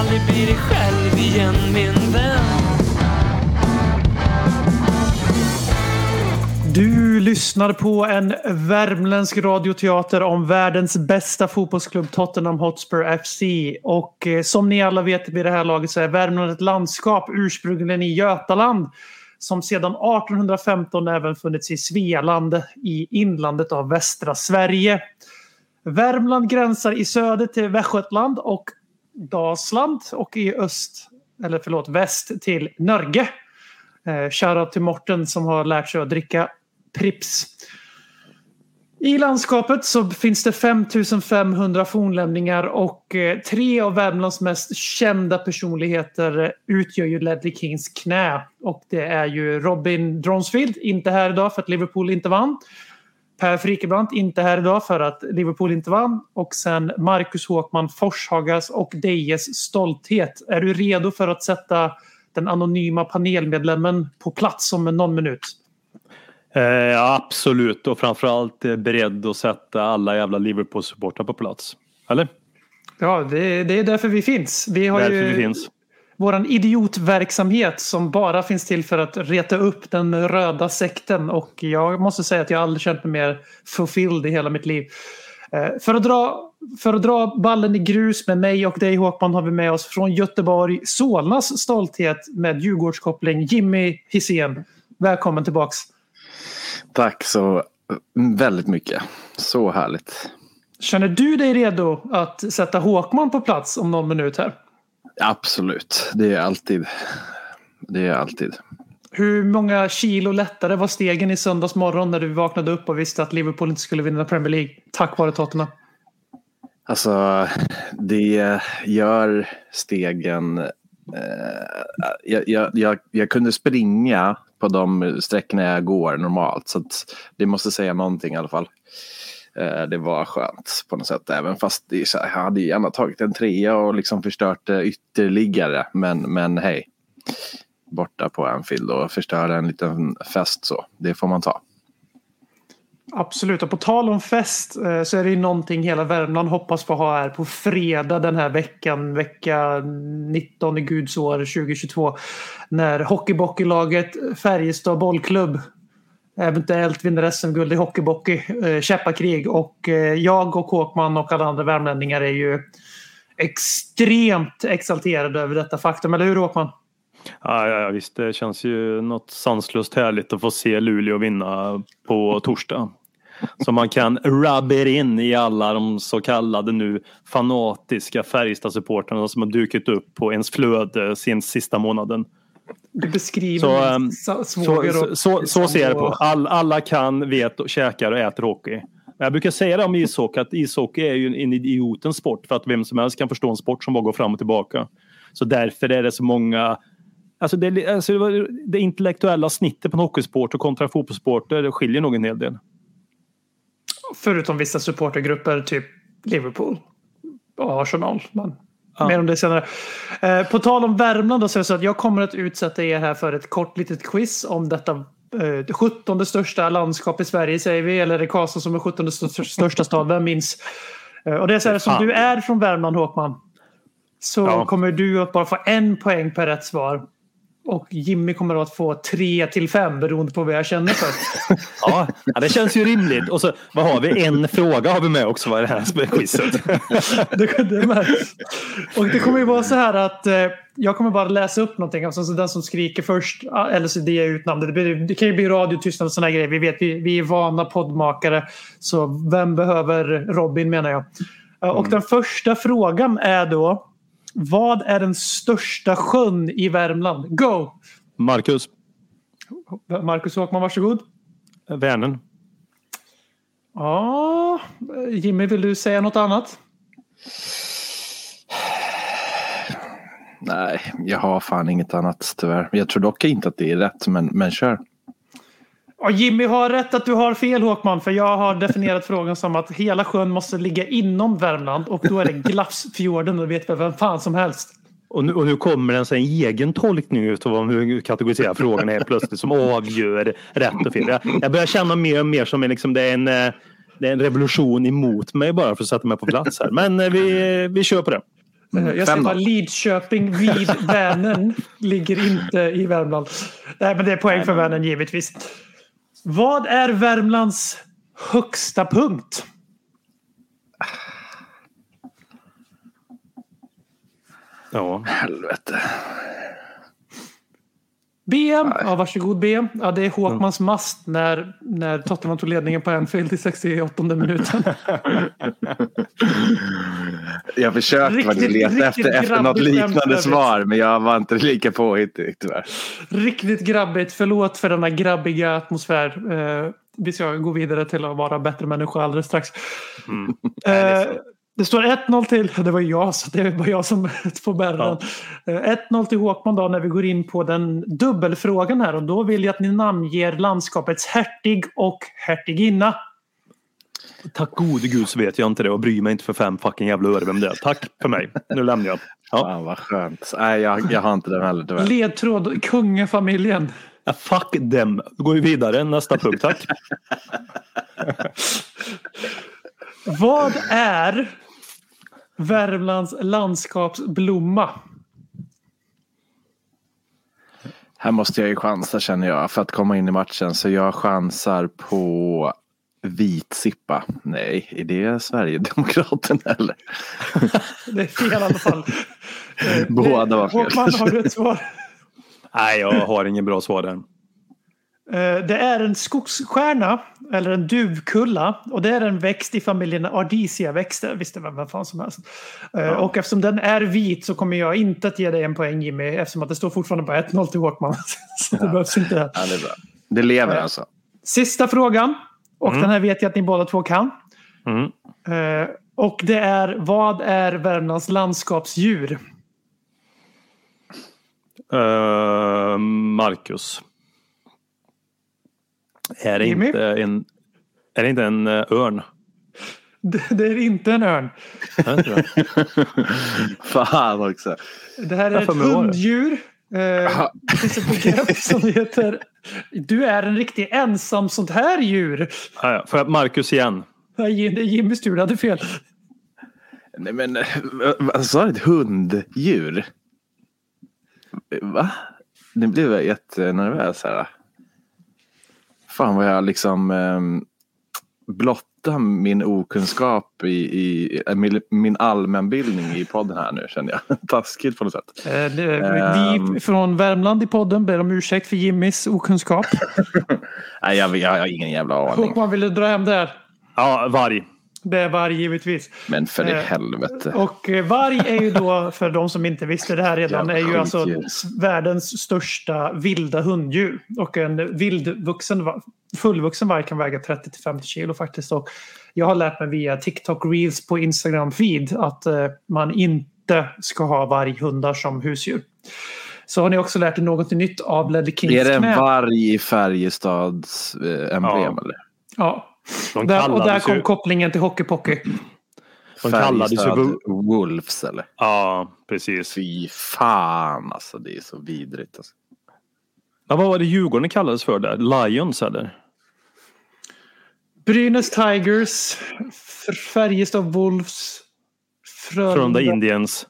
aldrig bli dig själv igen min vän Du lyssnar på en värmländsk radioteater om världens bästa fotbollsklubb Tottenham Hotspur FC. Och eh, som ni alla vet vid det här laget så är Värmland ett landskap ursprungligen i Götaland som sedan 1815 även funnits i Svealand i inlandet av västra Sverige. Värmland gränsar i söder till Västgötland och Dalsland och i öst, eller förlåt, väst till Norge. Eh, Shoutout till Morten som har lärt sig att dricka Prips. I landskapet så finns det 5500 fornlämningar och eh, tre av Värmlands mest kända personligheter eh, utgör ju Ledley Kings knä. Och det är ju Robin Dronsfield, inte här idag för att Liverpool inte vann. Per Frikebrant, inte här idag för att Liverpool inte vann. Och sen Marcus Håkman, Forshagas och Dejes stolthet. Är du redo för att sätta den anonyma panelmedlemmen på plats om någon minut? Eh, absolut och framförallt eh, beredd att sätta alla jävla Liverpool-supportrar på plats. Eller? Ja, det, det är därför vi finns. Vi har Därför ju vi finns. Våran idiotverksamhet som bara finns till för att reta upp den röda sekten. Och jag måste säga att jag aldrig känt mig mer fulfilled i hela mitt liv. Eh, För att, dra, för att dra ballen i grus med mig och dig Håkman har vi med oss från Göteborg Solnas stolthet med Djurgårdskoppling Jimmy Hisén. Välkommen tillbaks. Tack så väldigt mycket. Så härligt. Känner du dig redo att sätta Håkman på plats om någon minut här? Absolut. Det är alltid. Det är alltid. Hur många kilo lättare var stegen i söndags morgon när du vaknade upp och visste att Liverpool inte skulle vinna Premier League tack vare Tottenham? Alltså det gör stegen. Eh, jag, jag, jag, jag kunde springa på de sträckorna jag går normalt. Så det måste säga någonting i alla fall. Eh, det var skönt på något sätt. Även fast jag hade gärna tagit en trea och liksom förstört det ytterligare. Men, men hej. Borta på Anfield och förstöra en liten fest så. Det får man ta. Absolut, och på tal om fest eh, så är det ju någonting hela Värmland hoppas få ha här på fredag den här veckan, vecka 19 i Guds år 2022. När hockeybockeylaget Färjestad bollklubb eventuellt vinner SM-guld i hockeybockey, eh, käppakrig. Och eh, jag och Håkman och alla andra värmlänningar är ju extremt exalterade över detta faktum, eller hur Håkman? Ja, ja, ja, visst, det känns ju något sanslöst härligt att få se Luleå vinna på torsdag. Så man kan rub it in i alla de så kallade nu fanatiska Färjestad-supportrarna som har dukat upp på ens flöde sen sista månaden. Du beskriver Så, sa- Så, svåger så, och- så, så ser jag det på. All, alla kan, vet, och käkar och äter hockey. Men Jag brukar säga det om ishockey att ishockey är ju en idiotens sport för att vem som helst kan förstå en sport som bara går fram och tillbaka. Så därför är det så många Alltså det, alltså det, intellektuella snittet på en hockeysport och kontra en fotbollssport det skiljer nog en hel del. Förutom vissa supportergrupper, typ Liverpool och Arsenal. Men Ja. Mer om det senare. Eh, på tal om Värmland då, så är det så att jag kommer att utsätta er här för ett kort litet quiz om detta eh, 17 största landskap i Sverige säger vi. Eller är det Karlstad som är 17 största, stad? Vem minns? Eh, och det är så här, som du är från Värmland Håkman. Så Ja. kommer kommer du att bara få en poäng per rätt svar. Och Jimmy kommer att få tre till fem beroende på vad jag känner för. Ja, det känns ju rimligt. Och så vad har vi? En fråga har vi med också vad är det här quizet. det, det märks. Och det kommer ju vara så här att eh, jag kommer bara läsa upp någonting. Alltså, så den som skriker först, ah, eller så det är ut namnet. Det, blir, det kan ju bli radiotystnad och sådana grejer. Vi vet, vi, vi är vana poddmakare. Så vem behöver Robin menar jag. Eh, Och den första frågan är då. Vad är den största sjön i Värmland? Go! Marcus, Marcus Håkman, varsågod. Värnen. Ja, Jimmy, vill du säga något annat? Nej, jag har fan inget annat tyvärr. Jag tror dock inte att det är rätt, men, men kör. Och Jimmy har rätt att du har fel Håkman, för jag har definierat frågan som att hela sjön måste ligga inom Värmland och då är det Glafsfjorden och det vet väl vem fan som helst. Och nu, och nu kommer en sån egen tolkning utav vad hur kategoriserar frågorna är plötsligt som avgör rätt och fel. Jag, jag börjar känna mer och mer som en, liksom, det, är en, eh, det är en revolution emot mig bara för att sätta mig på plats här. Men eh, vi, vi kör på det. Eh, Jag säger bara Lidköping vid Vänern ligger inte i Värmland. Nej, men det är poäng för Vänern givetvis. Vad är Värmlands högsta punkt? Ja. Helvete. BM, ja, varsågod BM. Ja, det är Håkmans mast när, när Tottenham tog ledningen på Anfield i 68 minuten. Jag försökte Riktigt- faktiskt leta efter, efter något liknande svar, men jag var inte lika påhittig tyvärr. Riktigt grabbigt. Förlåt för denna grabbiga atmosfär. Eh, vi ska gå vidare till att vara bättre människor alldeles strax. Eh, det står 1-0 till, det var jag så det var jag som får bära den. Eh, 1-0 till Håkman då när vi går in på den dubbelfrågan här och då vill jag att ni namnger landskapets hertig och hertiginna. Tack gode gud så vet jag inte det och bryr mig inte för fem fucking jävla öre vem det är. Tack för mig. Nu lämnar jag. Ja. Fan vad skönt. Nej, jag, jag har inte den heller tyvärr. Ledtråd kungafamiljen. Ja, fuck dem. Då går vi vidare. Nästa punkt tack. Vad är Värmlands landskapsblomma? Här måste jag ju chansa känner jag för att komma in i matchen. Så jag chansar på vitsippa. Nej, är det Sverigedemokraterna eller? Det är fel i alla fall. Båda var fel. Håkman, har du ett svar? Nej, jag har ingen bra svar där. Eh, Det är en skogsstjärna eller en duvkulla och det är en växt i familjen Ardisia-växter. Visste vem vem fan som helst. Eh, Och eftersom den är vit så kommer jag inte att ge dig en poäng Jimmy eftersom att det står fortfarande på 1-0 till Håkman. Så det behövs inte. Ja, det är bra. Det lever alltså. Sista frågan. Och den här vet jag att ni båda två kan. Mm. Eh, Och det är vad är Värmlands landskapsdjur? Uh, Marcus. Är det, Jimmy? inte en, är det inte en eh, örn? Det, det är inte en örn. Fan också. Det här är Jag ett hunddjur. Eh, det finns ett begrepp som heter Du är en riktig ensam sånt här djur. Ja, ja. Får jag Marcus igen? Nej, Det är Jimmys tur, du hade fel. Nej men, eh, vad sa du? Ett hunddjur? Va? Nu blev jag jättenervös här. Fan vad jag liksom eh, blottar min okunskap i, i eh, min, min allmänbildning i podden här nu känner jag. Taskigt på något sätt. Eh, det- Ehm. Vi från Värmland i podden ber om ursäkt för Jimmys okunskap. Nej jag, jag har ingen jävla aning. Håkman ville dra hem där. Ja, varg. Det är varg givetvis. Men för i Eh, helvete. Och eh, varg är ju då, för de som inte visste det här redan, är ju alltså världens största vilda hunddjur. Och en vildvuxen, fullvuxen varg kan väga 30-50 kilo faktiskt. Och jag har lärt mig via TikTok Reels på Instagram feed att eh, man inte ska ha varghundar som husdjur. Så har ni också lärt er något nytt av Ledley Kings Är det en knä. varg i Färjestads eh, emblem Ja. eller? Ja. De Där, och där kom ju... kopplingen till Hockeypocky. De kallades ju... Färjestad Wolves eller? Ja, precis. Fy fan alltså det är så vidrigt. Alltså. Ja, vad var det Djurgården kallades för där? Lions eller? Brynäs Tigers, Färjestad Wolves, Frölunda. Frölunda Indians.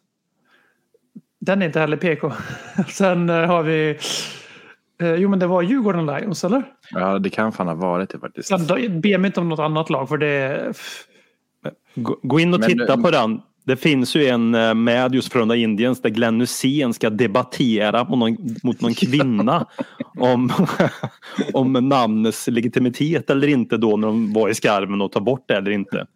Den är inte heller PK. Sen eh, har vi... Eh, jo men det var Djurgården Lions eller? Ja det kan fan ha varit det faktiskt. Sen, då- be mig inte om något annat lag för det. Gå gå in och Men- titta på den. Det finns ju en eh, med just Frölunda Indians där Glenn Hysén ska debattera mot någon, mot någon kvinna om, om namnets legitimitet eller inte då när de var i skarven och ta bort det eller inte.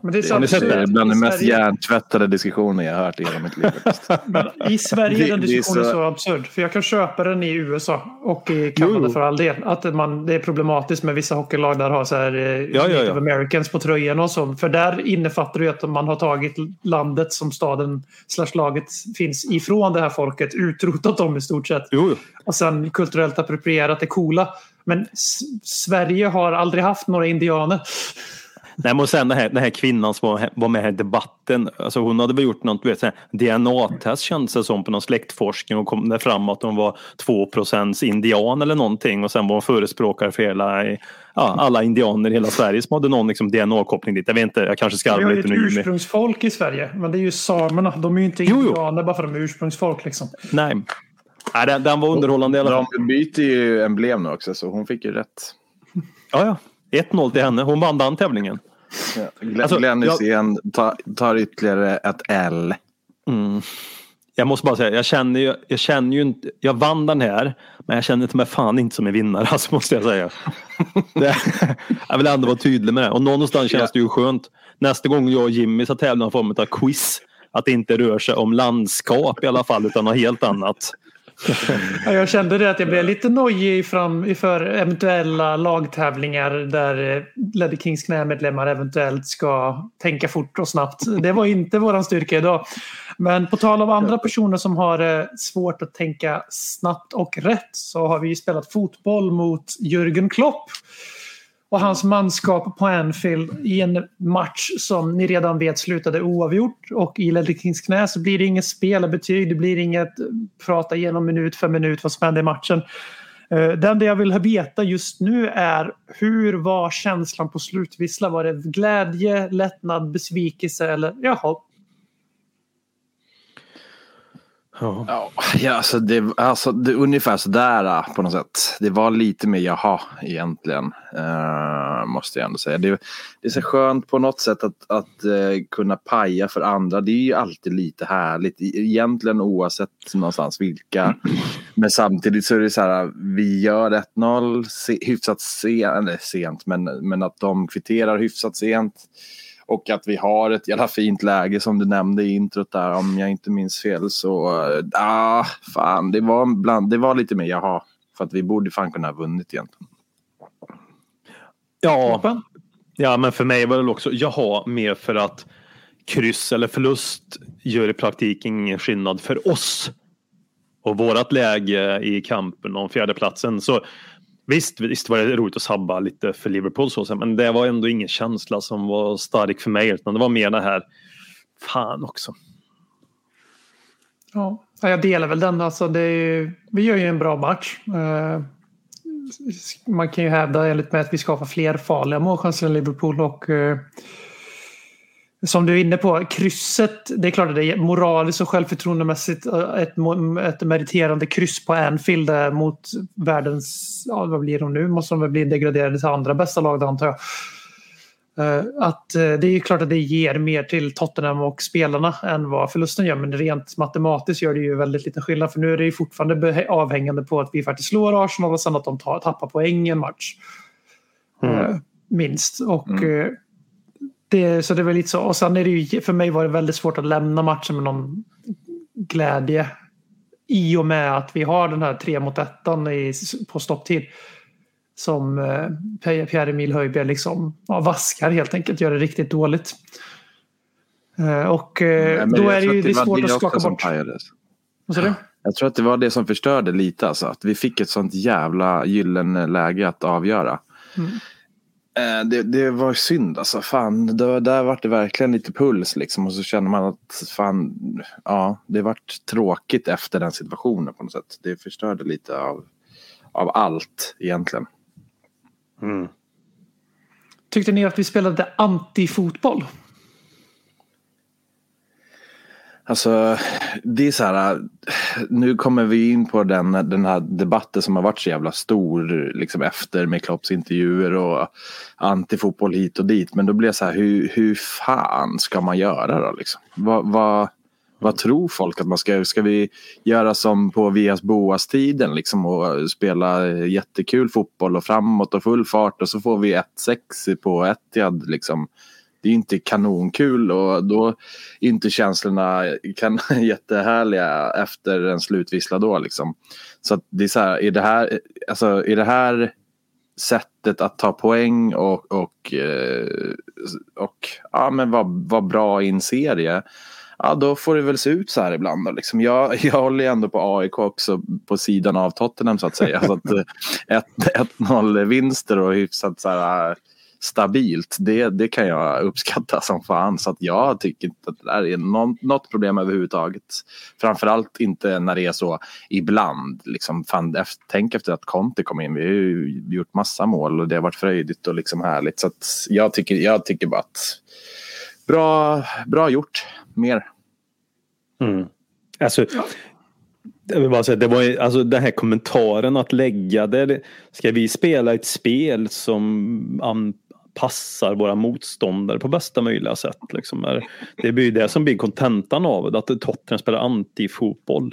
Men det är Har ni sett Det bland de mest hjärntvättade diskussioner jag har hört i hela mitt liv. Men I Sverige är den diskussionen så... så- absurd. För jag kan köpa den i USA och i Kanada Jo, för all del. Att man, det är problematiskt med vissa hockeylag där har så här, eh, ja, Native ja. Americans på tröjan och så. För där innefattar det ju att man har tagit landet som staden slash laget finns ifrån det här folket. Utrotat dem i stort sett. Jo. Och sen kulturellt approprierat det coola. Men Sverige har aldrig haft några indianer. Nej, men sen den här, den här kvinnan som var, var med här i debatten. Alltså hon hade väl gjort något du vet, DNA-test kändes det som på någon släktforskning och kom det fram att hon var 2% indian eller någonting och sen var hon förespråkare för hela, ja, alla indianer i hela Sverige som hade någon liksom, DNA-koppling dit. Jag vet inte, jag kanske Vi har skarvar ju lite ett nu. ursprungsfolk i Sverige. Men det är ju samerna. De är ju inte Jo, jo. indianer bara för att de är ursprungsfolk. Liksom. Nej. Nej, den, den var underhållande i alla fall. De byter ju emblem nu också så hon fick ju rätt. Ja, ja. 1-0 till henne. Hon vann den tävlingen. Glenn, Alltså, Glenn jag- Hysén tar, tar ytterligare ett L. Mm. Jag måste bara säga, jag känner ju, jag känner ju inte, jag vann den här, men jag känner mig fan inte som en vinnare, alltså, måste jag säga. Det, jag vill ändå vara tydlig med det. Och någonstans känns det ju skönt. Nästa gång jag och Jimmy ska tävla någon form av quiz, att det inte rör sig om landskap i alla fall, utan något helt annat. Ja, jag kände det att jag blev lite nojig fram inför eventuella lagtävlingar där eh, Ledder Leddy Kings knämedlemmar eventuellt ska tänka fort och snabbt. Det var inte våran styrka idag. Men på tal om andra personer som har eh, svårt att tänka snabbt och rätt så har vi ju spelat fotboll mot Jürgen Klopp och hans manskap på Anfield i en match som ni redan vet slutade oavgjort. Och i Ledley Kings knä så blir det inget spelarbetyg, det blir inget prata igenom minut för minut vad som hände i matchen. Eh, det enda jag vill veta just nu är hur var känslan på slutvisslan? Var det glädje, lättnad, besvikelse eller jaha? Ja. Ja, ja alltså det, alltså det, ungefär sådär äh, på något sätt. Det var lite mer jaha egentligen. Uh, måste jag ändå säga. Det, det är så skönt på något sätt att, att uh, kunna paja för andra. Det är ju alltid lite härligt. E-, egentligen oavsett någonstans vilka. Men samtidigt så är det så här. Vi gör 1-0 se, hyfsat sent. Eller sent men, men att de kvitterar hyfsat sent. Och att vi har ett jävla fint läge som du nämnde i introt där om jag inte minns fel. Så äh, ah, fan, det var, bland, det var lite mer jaha. För att vi borde fan kunna ha vunnit egentligen. Ja, ja, men för mig var det också jaha, mer för att kryss eller förlust gör i praktiken ingen skillnad för oss. Och vårat läge i kampen om fjärdeplatsen. Så visst, visst var det roligt att sabba lite för Liverpool så, men det var ändå ingen känsla som var stark för mig. Utan det var mer det här, fan också. Ja, jag delar väl den. Alltså det är, vi gör ju en bra match. Eh, man kan ju hävda enligt mig att vi skapar fler farliga målchanser än Liverpool. Och, eh, som du är inne på, krysset. Det är klart att det är moraliskt och självförtroendemässigt eh, ett, ett meriterande kryss på Anfield eh, mot världens, ja vad blir de nu? Måste de väl bli degraderade till andra bästa lag antar jag. Eh, Att det är ju klart att det ger mer till Tottenham och spelarna än vad förlusten gör. Men rent matematiskt gör det ju väldigt liten skillnad. För nu är det ju fortfarande avhängande på att vi faktiskt slår Arsenal och sen att de tappar poäng en match. Eh, Minst. Och, eh, det, så det väl lite så. Och sen är det ju, för mig var det väldigt svårt att lämna matchen med någon glädje. I och med att vi har den här tre mot ettan i, på stopptid. Som eh, Pierre- Pierre-Emil Höjbjerg liksom ja, vaskar helt enkelt. Gör det riktigt dåligt. Eh, och eh, Nej, då är det ju det är var svårt att skaka bort. Vad sa du? Jag tror att det var det som förstörde lite. Alltså, att vi fick ett sånt jävla gyllene läge att avgöra. Mm. Eh, Det, det var synd alltså. Fan, det, där var det verkligen lite puls liksom. Och så känner man att fan, ja, det vart tråkigt efter den situationen på något sätt. Det förstörde lite av, av allt egentligen. Tyckte ni att vi spelade anti-fotboll? Alltså, det är så här. Nu kommer vi in på den, den här debatten som har varit så jävla stor liksom efter med Klopps intervjuer och antifotboll hit och dit. Men då blir jag så här, hur, hur fan ska man göra då? Liksom? Vad, vad, vad tror folk att man ska Ska vi göra som på Vias Boas-tiden liksom och spela jättekul fotboll och framåt och full fart och så får vi 1-6 på Etihad liksom det är inte kanonkul och då är inte känslorna kan, jättehärliga efter en slutvissla då. Liksom. Så det är så här, är det här, alltså, är det här sättet att ta poäng och, och, eh, och ja, men var bra i en serie. Ja, då får det väl se ut så här ibland. Då, liksom. jag, jag håller ju ändå på AIK också på sidan av Tottenham så att säga. så att, eh, 1-0 vinster och hyfsat så här, stabilt, det, det kan jag uppskatta som fan. Så att jag tycker inte att det där är någon, något problem överhuvudtaget. Framförallt inte när det är så ibland. Liksom, fan, efter, tänk efter att Conte kom in. Vi har ju gjort massa mål och det har varit fröjdigt och liksom härligt. Så att jag, tycker, jag tycker bara att bra, bra gjort. Mer. Mm. Alltså, jag vill bara säga, det var ju- alltså den här kommentaren att lägga det. Ska vi spela ett spel som passar våra motståndare på bästa möjliga sätt? Liksom? Det blir det som blir kontentan av det, att Tottenham spelar anti-fotboll.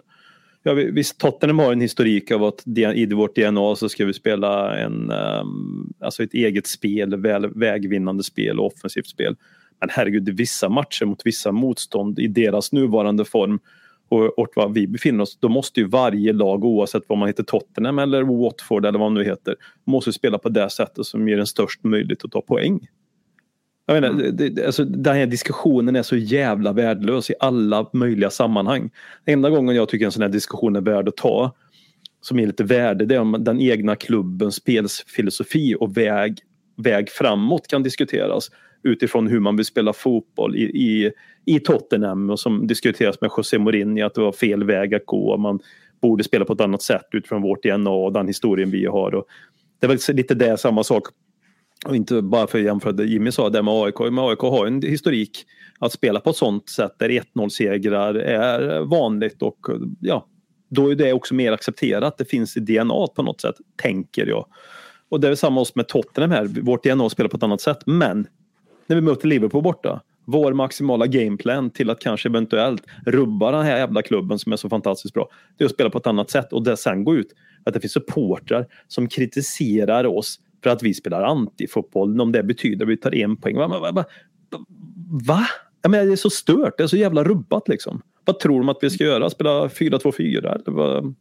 Ja, visst, Tottenham har en historik av att i vårt DNA så ska vi spela en, ehm, alltså ett eget spel, väl, vägvinnande spel och offensivt spel. Men herregud, vissa matcher mot vissa motstånd i deras nuvarande form och, och var vi befinner oss, då måste ju varje lag oavsett vad man heter Tottenham eller Watford eller vad man nu heter, måste spela på det sättet som ger en störst möjlighet att ta poäng. Jag menar, det, det, alltså, den här diskussionen är så jävla värdelös i alla möjliga sammanhang. Enda gången jag tycker en sån här diskussion är värd att ta som är lite värde det är om den egna klubbens spelfilosofi och väg, väg framåt kan diskuteras utifrån hur man vill spela fotboll i, i, i Tottenham och som diskuteras med José Mourinho att det var fel väg att gå. Man borde spela på ett annat sätt utifrån vårt DNA och den historien vi har. Och det var lite det samma sak. Och inte bara för att jämföra det Jimmy sa där med AIK. Men AIK har en historik att spela på ett sånt sätt där 1-0 segrar är vanligt och ja, då är det också mer accepterat. Det finns i DNA på något sätt, tänker jag. Och det är samma oss med Tottenham här. Vårt DNA spelar på ett annat sätt. Men när vi möter Liverpool borta. Vår maximala gameplan till att kanske eventuellt rubba den här jävla klubben som är så fantastiskt bra. Det är att spela på ett annat sätt och det sen går ut att det finns supportrar som kritiserar oss för att vi spelar antifotboll. Om det betyder att vi tar en poäng. Va? va, va, va? va? Jag menar, det är så stört. Det är så jävla rubbat liksom. Vad tror de att vi ska göra? Spela 4-2-4?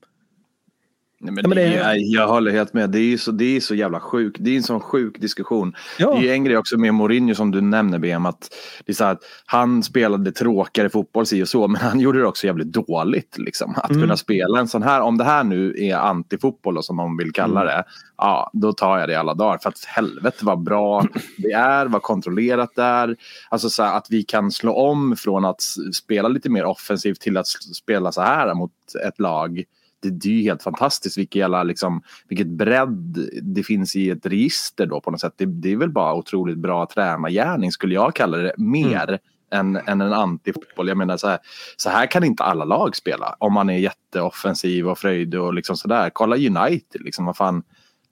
Nej, men Ja, men det, det- jag, håller helt med. Det är ju så, det är så jävla sjukt. Det är en sån sjuk diskussion. Ja. Det är ju en grej också med Mourinho som du nämner BM. Att det är så här han spelade tråkigare fotboll si och så. Men han gjorde det också jävligt dåligt. Liksom. Att Mm. kunna spela en sån här. Om det här nu är antifotboll som man vill kalla Mm. det. Ja, då tar jag det alla dagar. För att helvete vad bra det är. Vad kontrollerat det är. Alltså så här, att vi kan slå om från att spela lite mer offensivt till att spela så här mot ett lag det, det är ju helt fantastiskt vilket, jävla, liksom, vilket bredd det finns i ett register då på något sätt. Det, det är väl bara otroligt bra tränargärning skulle jag kalla det mer än, än en antifotboll. Jag menar så här, så här kan inte alla lag spela om man är jätteoffensiv och fröjd och liksom sådär. Kolla United, liksom, vad fan.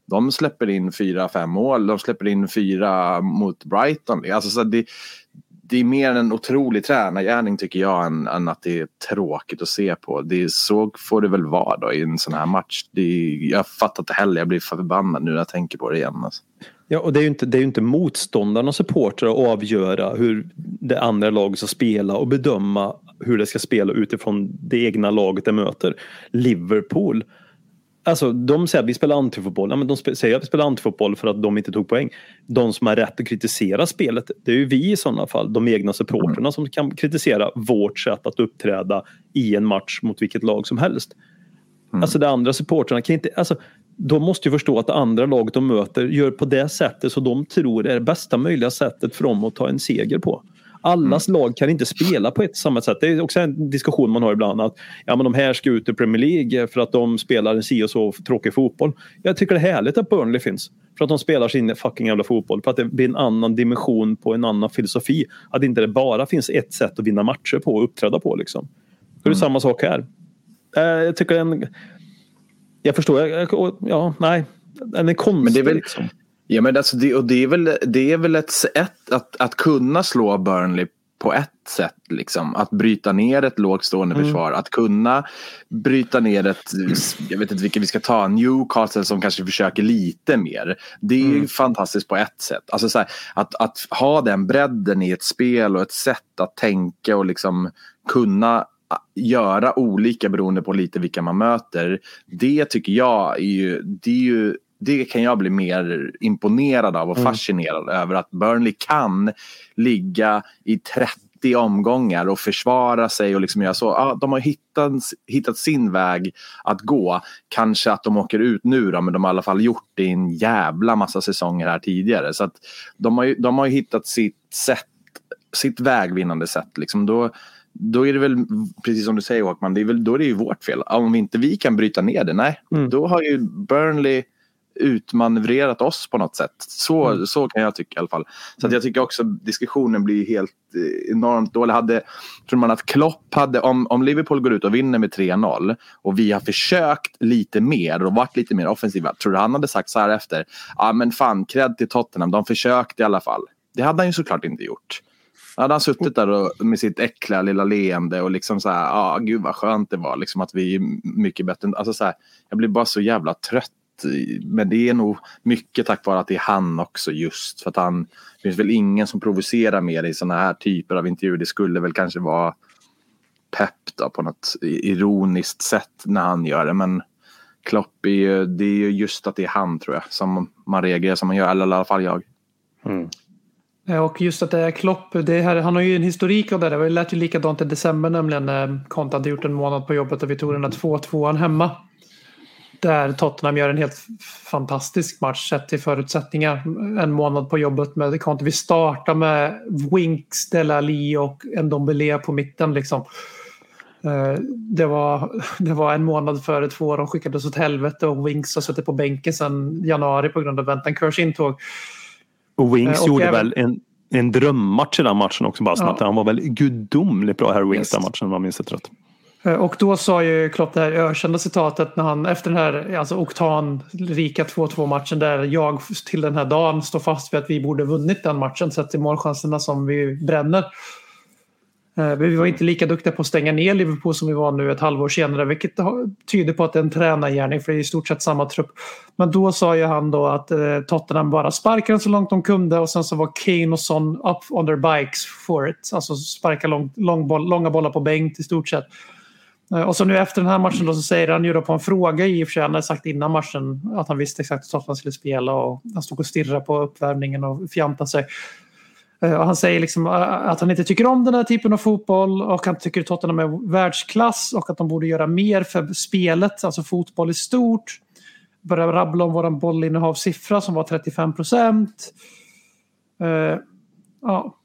De släpper in fyra, fem mål. De släpper in fyra mot Brighton. Alltså, så det, det är mer en otrolig tränargärning tycker jag än, än att det är tråkigt att se på. Det är, så får det väl vara då i en sån här match. Det är, jag fattar inte heller, jag blir förbannad nu när jag tänker på det igen. Alltså. Ja, och det är ju inte, det är inte motståndarna och supportrar att avgöra hur det andra laget ska spela och bedöma hur det ska spela utifrån det egna laget det möter. Liverpool, alltså de säger att vi spelar antifotboll. Ja, men de säger att vi spelar antifotboll för att de inte tog poäng. De som har rätt att kritisera spelet, det är ju vi i sådana fall, de egna supporterna som kan kritisera vårt sätt att uppträda i en match mot vilket lag som helst. Alltså de andra supportrarna kan inte, alltså de måste ju förstå att det andra laget de möter gör på det sättet så de tror är det bästa möjliga sättet för dem att ta en seger på. Allas lag kan inte spela på ett samma sätt. Det är också en diskussion man har ibland att ja, men de här ska ut ur Premier League för att de spelar en si och så tråkig fotboll. Jag tycker det är härligt att Burnley finns. För att de spelar sin fucking jävla fotboll. För att det blir en annan dimension på en annan filosofi. Att inte det bara finns ett sätt att vinna matcher på och uppträda på. Liksom. Det är samma sak här. Eh, jag tycker en... Jag förstår, jag, ja, nej. Den är konstig Men det är väl- liksom. Ja, men alltså det, och det, är väl, det är väl ett sätt att, att kunna slå Burnley på ett sätt. Liksom. Att bryta ner ett lågt stående försvar. Att kunna bryta ner ett, jag vet inte vilka vi ska ta, Newcastle som kanske försöker lite mer. Det är ju fantastiskt på ett sätt. Alltså så här, att, att ha den bredden i ett spel och ett sätt att tänka och liksom kunna göra olika beroende på lite vilka man möter. Det tycker jag är ju, det är ju det kan jag bli mer imponerad av och fascinerad över att Burnley kan ligga i 30 omgångar och försvara sig och liksom göra så. Ja, de har hittat, hittat sin väg att gå. Kanske att de åker ut nu då, men de har i alla fall gjort det i en jävla massa säsonger här tidigare. Så att de har ju, de har ju hittat sitt sätt, sitt vägvinnande sätt. Liksom. Då, då är det väl, precis som du säger Håkman, det är väl, då är det ju vårt fel. Om inte vi kan bryta ner det, nej. Då har ju Burnley utmanövrerat oss på något sätt. Så, så kan jag tycka i alla fall. Så att jag tycker också diskussionen blir helt eh, enormt dålig. Hade, tror man att Klopp hade, om, om Liverpool går ut och vinner med 3-0 och vi har försökt lite mer och varit lite mer offensiva. Tror du han hade sagt så här efter? Ja men fan, cred till Tottenham, de försökte i alla fall. Det hade han ju såklart inte gjort. Då hade han suttit där och, med sitt äckliga lilla leende och liksom så här, ja ah, gud vad skönt det var liksom att vi är mycket bättre. Alltså så här, jag blir bara så jävla trött. Men det är nog mycket tack vare att det är han också just. För att han, det finns väl ingen som provocerar mer i sådana här typer av intervjuer. Det skulle väl kanske vara Pep då, på något ironiskt sätt när han gör det. Men Klopp är ju, det är ju just att det är han tror jag som man reagerar som man gör. Eller i alla fall jag. Eh, Och just att det är Klopp, det här, han har ju en historik av det. Det lät ju likadant i december nämligen när Conte hade gjort en månad på jobbet och vi tog den där 2-2an hemma. Där Tottenham gör en helt fantastisk match sett till förutsättningar. En månad på jobbet med Conte. Vi startar med Winks, Dele Alli och Ndombele på mitten liksom. Eh, Det var, det var en månad före två. De skickades åt helvete och Winks har suttit på bänken sedan januari på grund av Bentancurs intåg. Och Wings Eh, och gjorde även- väl en, en drömmatch i den matchen också bara. Ja. Han var väl gudomligt bra här Wings Yes. den matchen om jag minns rätt. Eh, och då sa ju Klopp det här ökända citatet när han efter den här alltså oktanrika 2-2 matchen där jag till den här dagen står fast vid att vi borde vunnit den matchen sett till målchanserna som vi bränner. Eh, vi var inte lika duktiga på att stänga ner Liverpool som vi var nu ett halvår senare vilket tyder på att det är en tränargärning för det är i stort sett samma trupp. Men då sa ju han då att eh, Tottenham bara sparkade så långt de kunde och sen så var Kane och Son up on their bikes for it. Alltså sparka lång, lång boll, långa bollar på bänk i stort sett. Eh, och så nu efter den här matchen då så säger han ju då på en fråga i och för sig, han hade sagt innan matchen att han visste exakt hur Tottenham skulle spela och han stod och stirrade på uppvärmningen och fjantade sig. Eh, och han säger liksom eh, att han inte tycker om den här typen av fotboll och han tycker Tottenham är världsklass och att de borde göra mer för spelet, alltså fotboll i stort. Börjar rabbla om våran bollinnehavssiffra som var 35 procent. Uh, ja.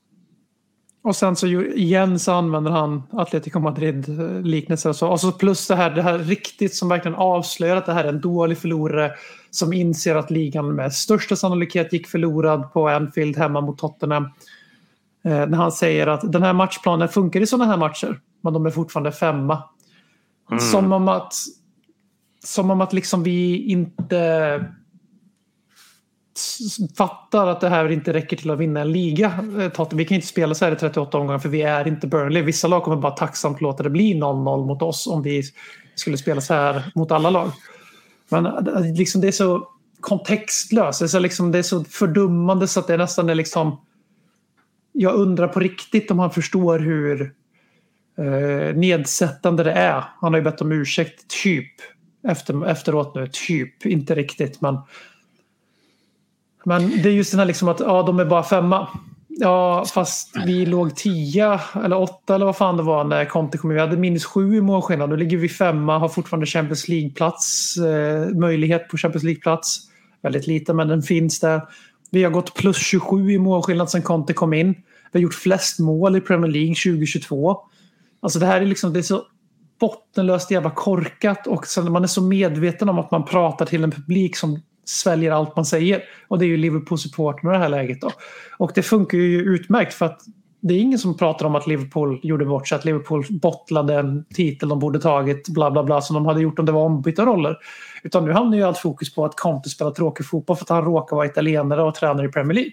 Och sen så igen så använder han Atletico Madrid-liknelser och så. Och så plus det här, det här riktigt som verkligen avslöjar att det här är en dålig förlorare som inser att ligan med största sannolikhet gick förlorad på Anfield hemma mot Tottenham. Eh, när han säger att den här matchplanen funkar i sådana här matcher, men de är fortfarande femma. Som om att, som om att liksom vi inte fattar att det här inte räcker till att vinna en liga. Eh, vi kan inte spela så här i 38 omgångar för vi är inte Burnley. Vissa lag kommer bara tacksamt låta det bli 0-0 mot oss om vi skulle spela så här mot alla lag. Men eh, alltså, liksom det är så kontextlöst. Det är så, liksom, det är så fördummande så att det nästan är liksom... Jag undrar på riktigt om han förstår hur eh, nedsättande det är. Han har ju bett om ursäkt, typ. Efter, efteråt nu, typ. Inte riktigt, men... Men det är just den här liksom att ja, de är bara femma. Ja, fast vi låg tia eller åtta eller vad fan det var när Conte kom in. Vi hade minus sju i målskillnad. Nu ligger vi femma, har fortfarande Champions League-plats. Eh, möjlighet på Champions League-plats. Väldigt lite, men den finns där. Vi har gått plus 27 i målskillnad sedan Conte kom in. Vi har gjort flest mål i Premier League 2022. Alltså det här är liksom, det är så bottenlöst jävla korkat och sen man är så medveten om att man pratar till en publik som sväljer allt man säger. Och det är ju Liverpool-supportrarna i det här läget då. Och det funkar ju utmärkt för att det är ingen som pratar om att Liverpool gjorde bort sig, att Liverpool bottlade en titel de borde tagit, bla bla bla, som de hade gjort om det var ombytta roller. Utan nu hamnar ju allt fokus på att Conte spelar tråkig fotboll för att han råkar vara italienare och tränar i Premier League.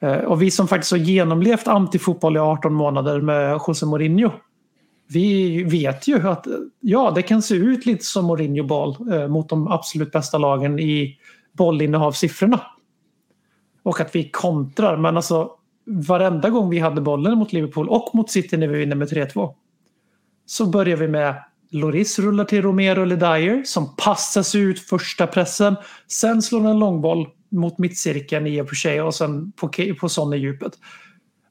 Eh, och vi som faktiskt har genomlevt antifotboll i 18 månader med José Mourinho. Vi vet ju att ja, det kan se ut lite som Mourinho-boll eh, mot de absolut bästa lagen i bollinnehavssiffrorna. Och att vi kontrar. Men alltså varenda gång vi hade bollen mot Liverpool och mot City när vi vinner med 3-2. Så börjar vi med Loris rullar till Romero eller Dyer som passas ut första pressen. Sen slår en långboll mot mittcirkeln i och för sig och sen på, på sån i djupet.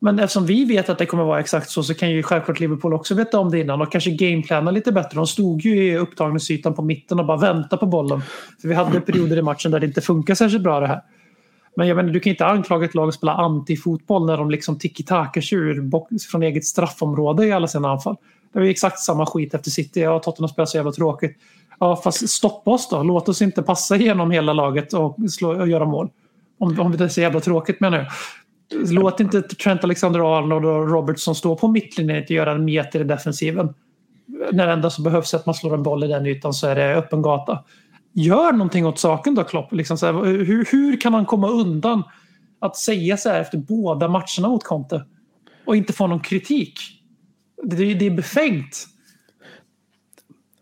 Men eftersom vi vet att det kommer vara exakt så så kan ju självklart Liverpool också veta om det innan och kanske gameplana lite bättre. De stod ju i upptagningsytan på mitten och bara väntade på bollen. För vi hade perioder i matchen där det inte funkar särskilt bra det här. Men jag menar, du kan inte anklaga ett lag att spela antifotboll när de liksom tiki-takar sig ur från eget straffområde i alla sina anfall. Det var ju exakt samma skit efter City. Ja, Tottenham spelar så jävla tråkigt. Ja, fast stoppa oss då. Låt oss inte passa igenom hela laget och, slå, och göra mål. Om, om det är så jävla tråkigt menar jag. Låt inte Trent Alexander-Arnold och Robertson stå på mittlinjen och göra en meter i defensiven. När det enda som behövs är att man slår en boll i den ytan så är det öppen gata. Gör någonting åt saken då Klopp. Liksom så här, hur, hur kan han komma undan att säga så här efter båda matcherna mot Conte? Och inte få någon kritik. Det, det är befängt.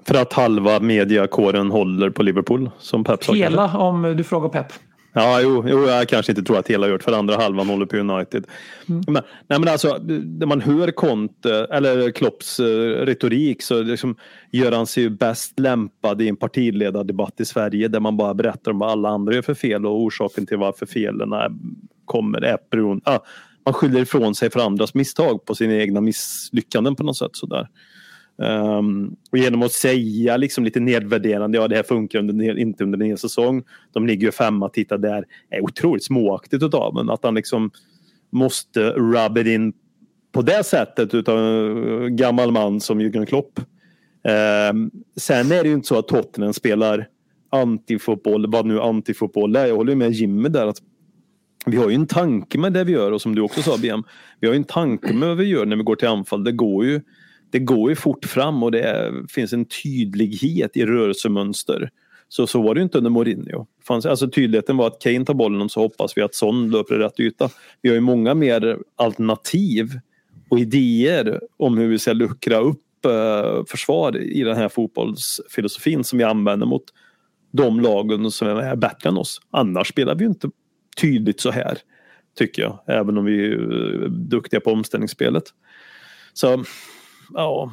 För att halva mediakåren håller på Liverpool som Pep. Hela om du frågar Pep. Ja, jo, jo, jag kanske inte tror att hela gjort för andra halvan håller på United. Men, nej, men alltså, när man hör Conte, eller Klopps eh, retorik så liksom, gör han sig ju bäst lämpad i en partiledardebatt i Sverige där man bara berättar om vad alla andra gör för fel och orsaken till varför felen är, kommer är beroende. Ah, man skyller ifrån sig för andras misstag på sina egna misslyckanden på något sätt. Sådär. Um, och genom att säga liksom lite nedvärderande, ja det här funkar under, inte under en säsong. De ligger ju femma, titta där. är otroligt småaktigt utav men att han liksom måste rub it in på det sättet utav en gammal man som Jürgen Klopp. Um, sen är det ju inte så att Tottenham spelar antifotboll, vad nu antifotboll är. Jag håller ju med Jimmy där att vi har ju en tanke med det vi gör och som du också sa BM. Vi har ju en tanke med vad vi gör när vi går till anfall. Det går ju, det går ju fort fram och det är, finns en tydlighet i rörelsemönster. Så, så var det ju inte under Mourinho. Fanns, alltså tydligheten var att Kane tar bollen och så hoppas vi att Son löper i rätt yta. Vi har ju många mer alternativ och idéer om hur vi ska luckra upp eh, försvar i den här fotbollsfilosofin som vi använder mot de lagen som är bättre än oss. Annars spelar vi ju inte tydligt så här. Tycker jag. Även om vi är eh, duktiga på omställningsspelet. Så ja.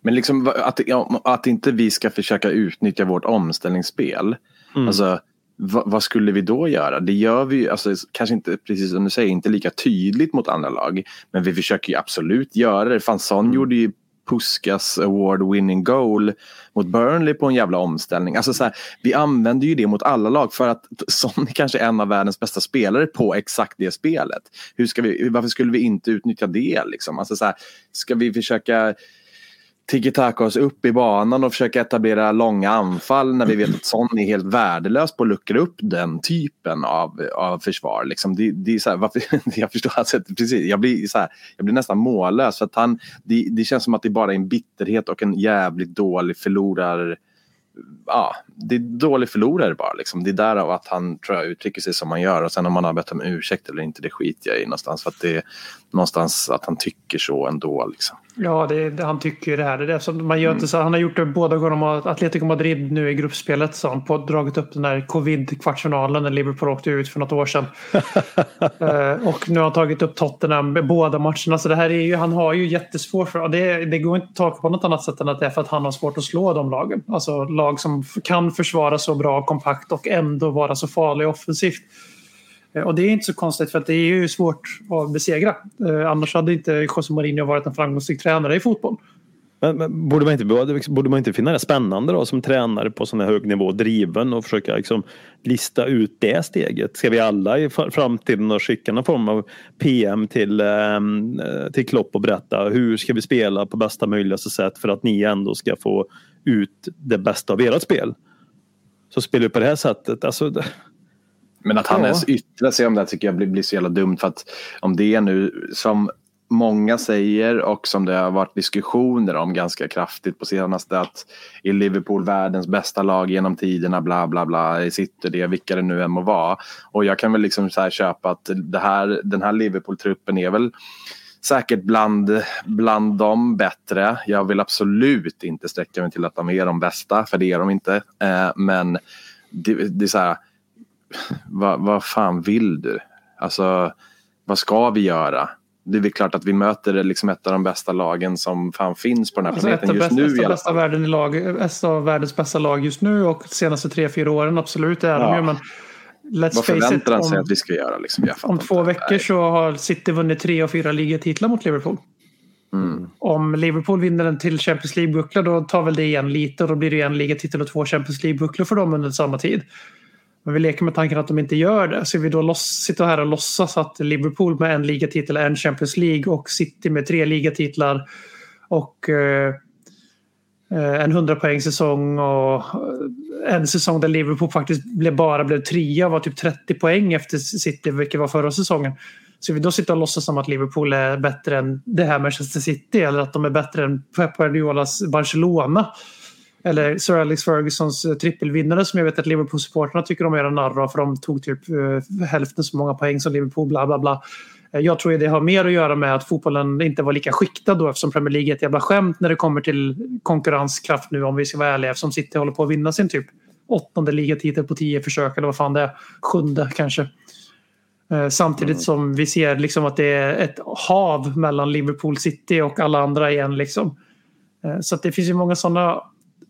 Men liksom att, att inte vi ska försöka utnyttja vårt omställningsspel. Mm. Alltså, va, vad skulle vi då göra? Det gör vi alltså, kanske inte precis som du säger, inte lika tydligt mot andra lag. Men vi försöker ju absolut göra det. Fan, Son Mm. gjorde ju Puskas award winning goal mot Burnley på en jävla omställning. Alltså så här, vi använder ju det mot alla lag för att Son är kanske en av världens bästa spelare på exakt det spelet. Hur ska vi, varför skulle vi inte utnyttja det? Liksom? Alltså så här, ska vi försöka tiki-taka oss upp i banan och försöka etablera långa anfall när vi vet att Son är helt värdelös på att luckra upp den typen av, av försvar. Liksom det, det är så här, varför, jag förstår alltså, precis, jag blir, så här, jag blir nästan mållös för att han, det, det känns som att det bara är en bitterhet och en jävligt dålig förlorar Ja, det är dålig förlorare bara. Liksom. Det är därav att han tror jag uttrycker sig som han gör och sen om han har bett om ursäkt eller inte det skiter jag i någonstans för att det är någonstans att han tycker så ändå. Liksom. Ja, det, det, han tycker ju det här. Det är det som man gör inte så. Han har gjort det båda gångerna Atletico Madrid nu i gruppspelet. Så han på, dragit upp den här covid-kvartsfinalen när Liverpool åkte ut för något år sedan. Eh, och nu har han tagit upp Tottenham med båda matcherna. Så det här är ju, han har ju jättesvårt för det. Det går inte att tolka på något annat sätt än att det är för att han har svårt att slå de lagen. Alltså lag som kan försvara så bra kompakt och ändå vara så farliga offensivt. Eh, och det är inte så konstigt för att det är ju svårt att besegra. Eh, annars hade inte José Mourinho varit en framgångsrik tränare i fotboll. Men, men borde, man inte, borde man inte finna det spännande då som tränare på sån här hög nivå, driven och försöka liksom lista ut det steget? Ska vi alla i framtiden då skicka någon form av PM till, ehm, eh, till Klopp och berätta hur ska vi spela på bästa möjliga sätt för att ni ändå ska få ut det bästa av ert spel? Så spelar vi på det här sättet. Alltså, men att han Ja. ens yttrar sig om det här tycker jag blir, blir så jävla dumt. För att om det är nu som många säger och som det har varit diskussioner om ganska kraftigt på senaste att är Liverpool världens bästa lag genom tiderna bla bla bla, sitter det, vilka det nu än må vara. Och jag kan väl liksom så här köpa att det här, den här Liverpool-truppen är väl säkert bland, bland de bättre. Jag vill absolut inte sträcka mig till att de är de bästa, för det är de inte. Eh, men det, det är så här, vad, vad fan vill du? Alltså, vad ska vi göra? Det är väl klart att vi möter liksom ett av de bästa lagen som fan finns på den här Alltså ett planeten av just bästa, nu. i alla bästa, världen i lag, ett av världens bästa lag just nu och de senaste tre, fyra åren absolut det är de Ja. ju. Men let's Vad face it, förväntar han sig om, att vi ska göra? Liksom? Om två inte. veckor Nej. så har City vunnit tre av fyra ligatitlar mot Liverpool. Mm. Om Liverpool vinner en till Champions League-buckla då tar väl det igen lite och då blir det en ligatitel och två Champions League-bucklor för dem under samma tid. Men vi leker med tanken att de inte gör det. Så vi då loss, sitter här och låtsas att Liverpool med en ligatitel, en Champions League och City med tre ligatitlar och eh, eh en 100 poäng säsong och eh, en säsong där Liverpool faktiskt bara blev trea och var typ 30 poäng efter City, vilket var förra säsongen. Så vi då sitter och låtsas som att Liverpool är bättre än det här Manchester City eller att de är bättre än Pep Guardiolas Barcelona. Eller Sir Alex Fergusons eh, trippelvinnare som jag vet att Liverpool-supportrarna tycker om att göra narr av för de tog typ eh, hälften så många poäng som Liverpool, bla bla bla. Eh, Jag tror det har mer att göra med att fotbollen inte var lika skiktad då eftersom Premier League är ett jävla skämt när det kommer till konkurrenskraft nu om vi ska vara ärliga eftersom City håller på att vinna sin typ åttonde ligatitel på tio försök eller vad fan det är. Sjunde kanske. Samtidigt som vi ser liksom att det är ett hav mellan Liverpool City och alla andra igen. Liksom. Så det finns ju många sådana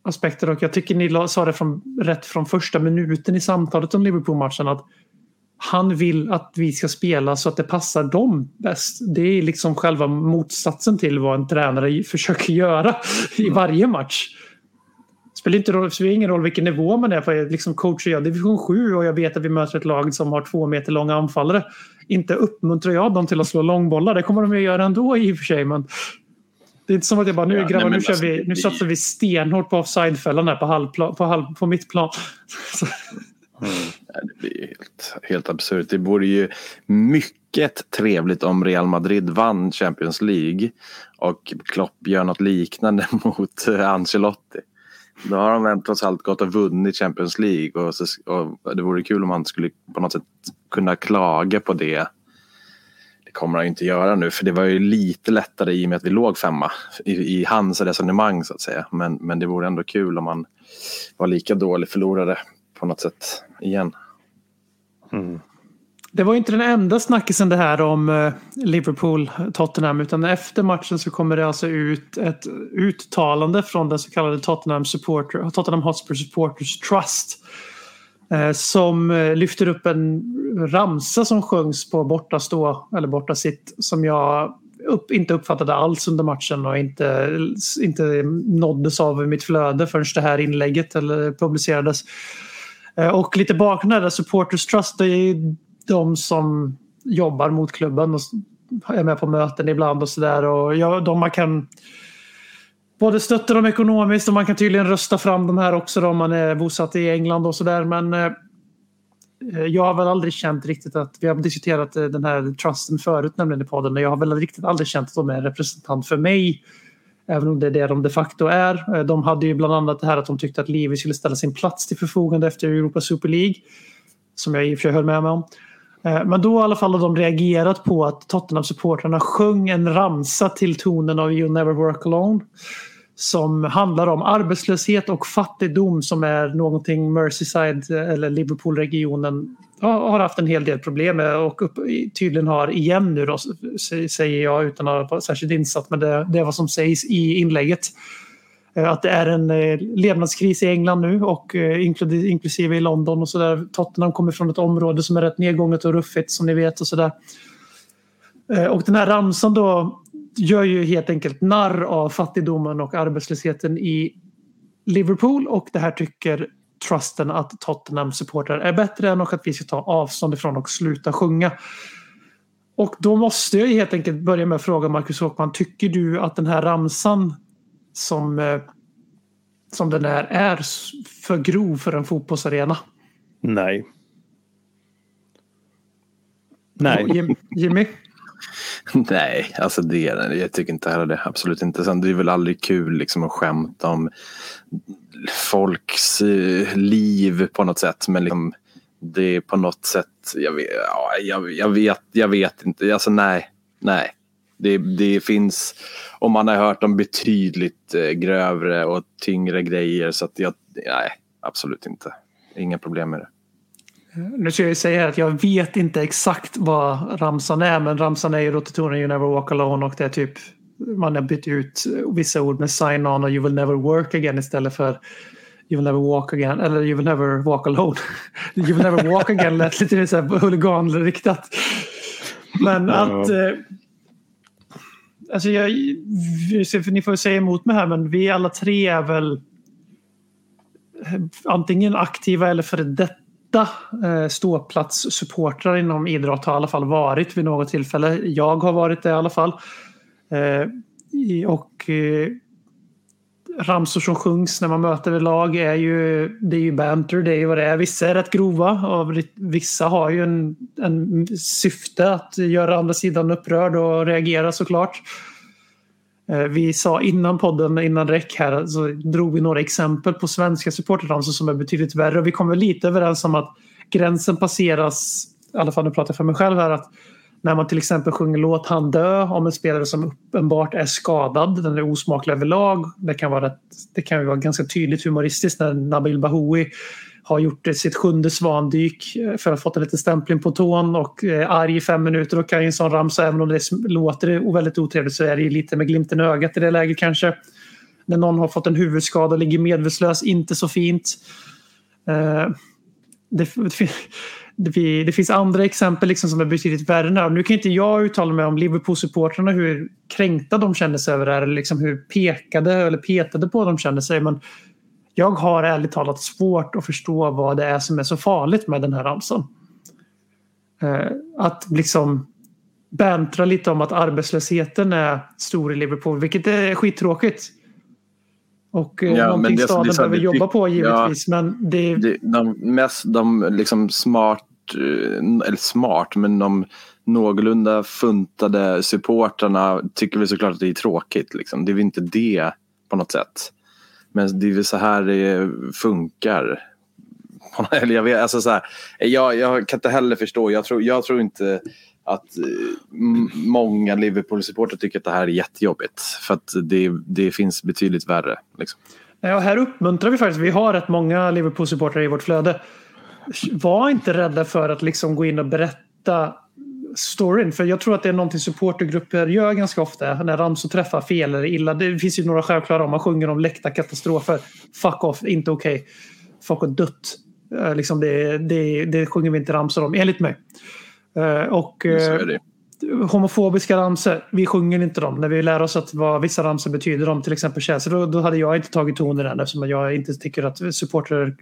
aspekter och jag tycker ni sa det från, rätt från första minuten i samtalet om Liverpool-matchen att han vill att vi ska spela så att det passar dem bäst. Det är liksom själva motsatsen till vad en tränare försöker göra i varje match. Spelar, inte roll, spelar ingen roll vilken nivå man är på. Liksom coachar jag division 7 och jag vet att vi möter ett lag som har två meter långa anfallare. Inte uppmuntrar jag dem till att slå långbollar. Det kommer de att göra ändå i och för sig. Men det är inte som att jag bara, nu Ja, grabbar, nej, nu, kör alltså, vi, nu satsar vi stenhårt på offsidefällan här på, halvplan, på, halv, på mittplan. Så, Nej, Det blir ju helt, helt absurt. Det vore ju mycket trevligt om Real Madrid vann Champions League och Klopp gör något liknande mot eh, Ancelotti. Då har de väl trots allt gått och vunnit Champions League och, så, och det vore kul om han skulle på något sätt kunna klaga på det. Det kommer han ju inte göra nu för det var ju lite lättare i och med att vi låg femma i, i hans resonemang så att säga. Men, men det vore ändå kul om han var lika dålig förlorare på något sätt igen. Mm. Det var inte den enda snackisen det här om eh, Liverpool-Tottenham utan efter matchen så kommer det alltså ut ett uttalande från den så kallade Tottenham, supporter, Tottenham Hotspur Supporters Trust Eh, som eh, lyfter upp en ramsa som sjöngs på borta stå eller borta sitt som jag upp, inte uppfattade alls under matchen och inte, inte nåddes av i mitt flöde förrän det här inlägget eller publicerades. Eh, och lite bakgrund där, Supporters Trust, det är ju de som jobbar mot klubben och är med på möten ibland och sådär. Och ja, de man kan både stötta dem ekonomiskt och man kan tydligen rösta fram de här också då, om man är bosatt i England och sådär. Men eh, eh jag har väl aldrig känt riktigt att, vi har diskuterat eh, den här trusten förut nämligen i podden, och jag har väl riktigt aldrig känt att de är en representant för mig. Även om det är det de de facto är. Eh, de hade ju bland annat det här att de tyckte att Livi skulle ställa sin plats till förfogande efter Europa Super League. Som jag i och för sig höll med mig om. Eh, men då i alla fall har de reagerat på att Tottenham-supportrarna sjöng en ramsa till tonen av You Never Work Alone. Som handlar om arbetslöshet och fattigdom som är någonting Merseyside eh, eller Liverpool-regionen har haft en hel del problem med och upp, tydligen har igen nu då, säger jag utan att vara särskilt insatt men det, det är vad som sägs i inlägget. Eh, att det är en eh, levnadskris i England nu och inklusive, i London och sådär. Tottenham kommer från ett område som är rätt nedgånget och ruffigt som ni vet och sådär. Och den här ramsan då gör ju helt enkelt narr av fattigdomen och arbetslösheten i Liverpool och det här tycker trusten att Tottenham-supportrar är bättre än och att vi ska ta avstånd ifrån och sluta sjunga. Och då måste jag helt enkelt börja med att fråga Marcus Håkman, tycker du att den här ramsan som, eh, som den är, är för grov för en fotbollsarena? Nej. Nej. Jim- Jimmy? Nej, alltså det, jag tycker inte heller det. Absolut inte. Sen det är väl aldrig kul liksom att skämta om folks eh, liv på något sätt. Men liksom, det är på något sätt, jag vet, jag, jag vet, jag vet inte. Alltså nej, nej. Det, det finns, om man har hört om betydligt eh, grövre och tyngre grejer. Så att jag, nej, absolut inte. Inga problem med det. Nu ska jag ju säga att jag vet inte exakt vad ramsan är men ramsan är ju Rototonen You Never Walk Alone och det är typ man har bytt ut vissa ord med sign on och you will never work again istället för you will never walk again eller you will never walk alone. you will never walk again lät lite så här huliganriktat. Men att eh, Alltså jag, ni får säga emot mig här men vi alla tre är väl antingen aktiva eller före detta eh, ståplatssupportrar inom idrott har i alla fall varit vid något tillfälle. Jag har varit det i alla fall. Eh, och eh, ramsor som sjungs när man möter ett lag är ju, det är ju banter, det är ju vad det är. Vissa är rätt grova och vissa har ju en, en syfte att göra andra sidan upprörd och reagera såklart. Eh, vi sa innan podden, innan räck här, så drog vi några exempel på svenska supporterdanser som är betydligt värre. Och vi kom väl lite överens om att gränsen passeras, i alla fall nu pratar jag för mig själv här, att när man till exempel sjunger låt han dö om en spelare som uppenbart är skadad, den är osmaklig överlag. Det kan vara, det kan ju vara ganska tydligt humoristiskt när Nabil Bahoui har gjort eh, sitt sjunde svandyk eh, för att ha fått en liten stämpling på tån och är arg i fem minuter. och kan ju en sån ramsa, även om det låter väldigt otrevligt, så är det lite med glimten i ögat i det läget kanske. När någon har fått en huvudskada och ligger medvetslös, inte så fint. Det, det, det finns andra exempel liksom som är betydligt värre. Nu. nu kan inte jag uttala mig om Liverpool-supportrarna hur kränkta de känner sig över det här eller liksom hur pekade eller petade på de känner sig. Men jag har ärligt talat svårt att förstå vad det är som är så farligt med den här ramsan. Eh, Att liksom bäntra lite om att arbetslösheten är stor i Liverpool, vilket är skittråkigt. Och eh, Ja, någonting det staden det behöver det- jobba på givetvis. Men det, Det- De mest, de liksom smart, eh, eller smart, men de någorlunda funtade supportrarna tycker väl såklart att det är tråkigt. Liksom. Det är väl inte det på något sätt. Men det är väl så här det funkar. Eller jag, vet, alltså så här, jag, jag kan inte heller förstå. Jag tror, jag tror inte att eh, många Liverpool-supportrar tycker att det här är jättejobbigt. För att det, det finns betydligt värre. Liksom. Ja, här uppmuntrar vi faktiskt. Vi har rätt många Liverpool-supportrar i vårt flöde. Var inte rädda för att liksom gå in och berätta storyn. För jag tror att det är någonting supportergrupper gör ganska ofta. När ramsor träffar fel eller illa. Det finns ju några självklara om man sjunger om läckta katastrofer. Fuck off, inte okej. Folk har dött. Eh, Liksom det, det, det sjunger vi inte ramsor om, enligt mig. Eh, Och, Homofobiska ramsor, vi sjunger inte dem. När vi lär oss att vad vissa ramsor betyder, om till exempel Chelsea, då, då hade jag inte tagit ton i den eftersom jag inte tycker att supporter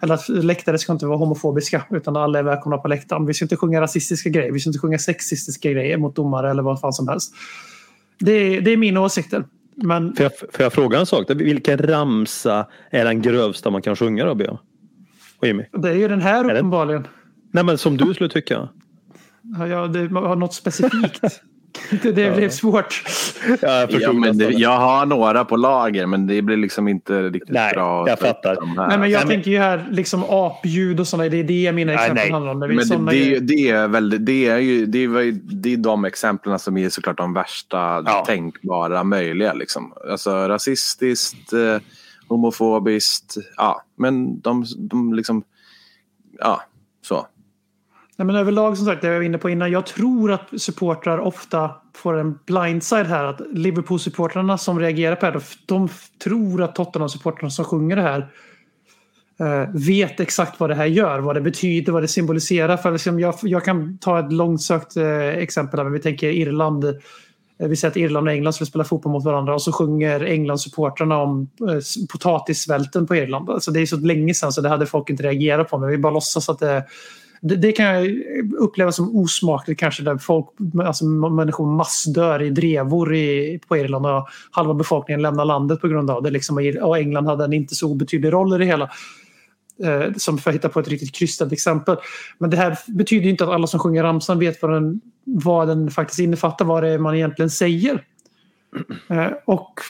eller att läktare ska inte vara homofobiska utan alla är välkomna på läktaren. Vi ska inte sjunga rasistiska grejer, vi ska inte sjunga sexistiska grejer mot domare eller vad fan som helst. Det är, det är mina åsikter. Men Får jag, får jag fråga en sak? Vilken ramsa är den grövsta man kan sjunga då, Björn? Och Jimmy? det är ju den här uppenbarligen. Nej men som du skulle tycka. Har jag det har något specifikt? det, det blev svårt. Ja, jag Ja, men det, jag har några på lager men det blir liksom inte riktigt Nej, bra. jag fattar. Nej, men jag Nej, men- tänker ju här liksom apljud och sådana. Det är det mina Nej, exempel nej. handlar om. Vi Men det, det, det, är väl, det är ju det är, det är de exemplen som är såklart de värsta Ja. tänkbara möjliga. Liksom. Alltså rasistiskt, eh, homofobiskt. Ja, men de, de liksom... Ja, så. Nej, men överlag som sagt, det jag var inne på innan. Jag tror att supportrar ofta får en blindside här. Att Liverpool-supportrarna som reagerar på det här, de tror att Tottenham-supportrarna som sjunger det här eh, vet exakt vad det här gör, vad det betyder, vad det symboliserar. För liksom jag, jag kan ta ett långsökt eh, exempel, exempel. men vi tänker Irland. Eh, vi säger att Irland och England skulle spela fotboll mot varandra och så sjunger England-supportrarna om potatissvälten på Irland. Alltså det är så länge sedan så det hade folk inte reagerat på. Men vi bara låtsas att det det, det kan jag uppleva som osmakligt kanske där folk, alltså människor massdör i drevor i, på Irland och halva befolkningen lämnar landet på grund av det. Liksom, och England hade en inte så obetydlig roll i det hela. Eh, som för att hitta på ett riktigt krystat exempel. Men det här betyder ju inte att alla som sjunger ramsan vet vad den, vad den faktiskt innefattar, vad det är man egentligen säger. Eh, och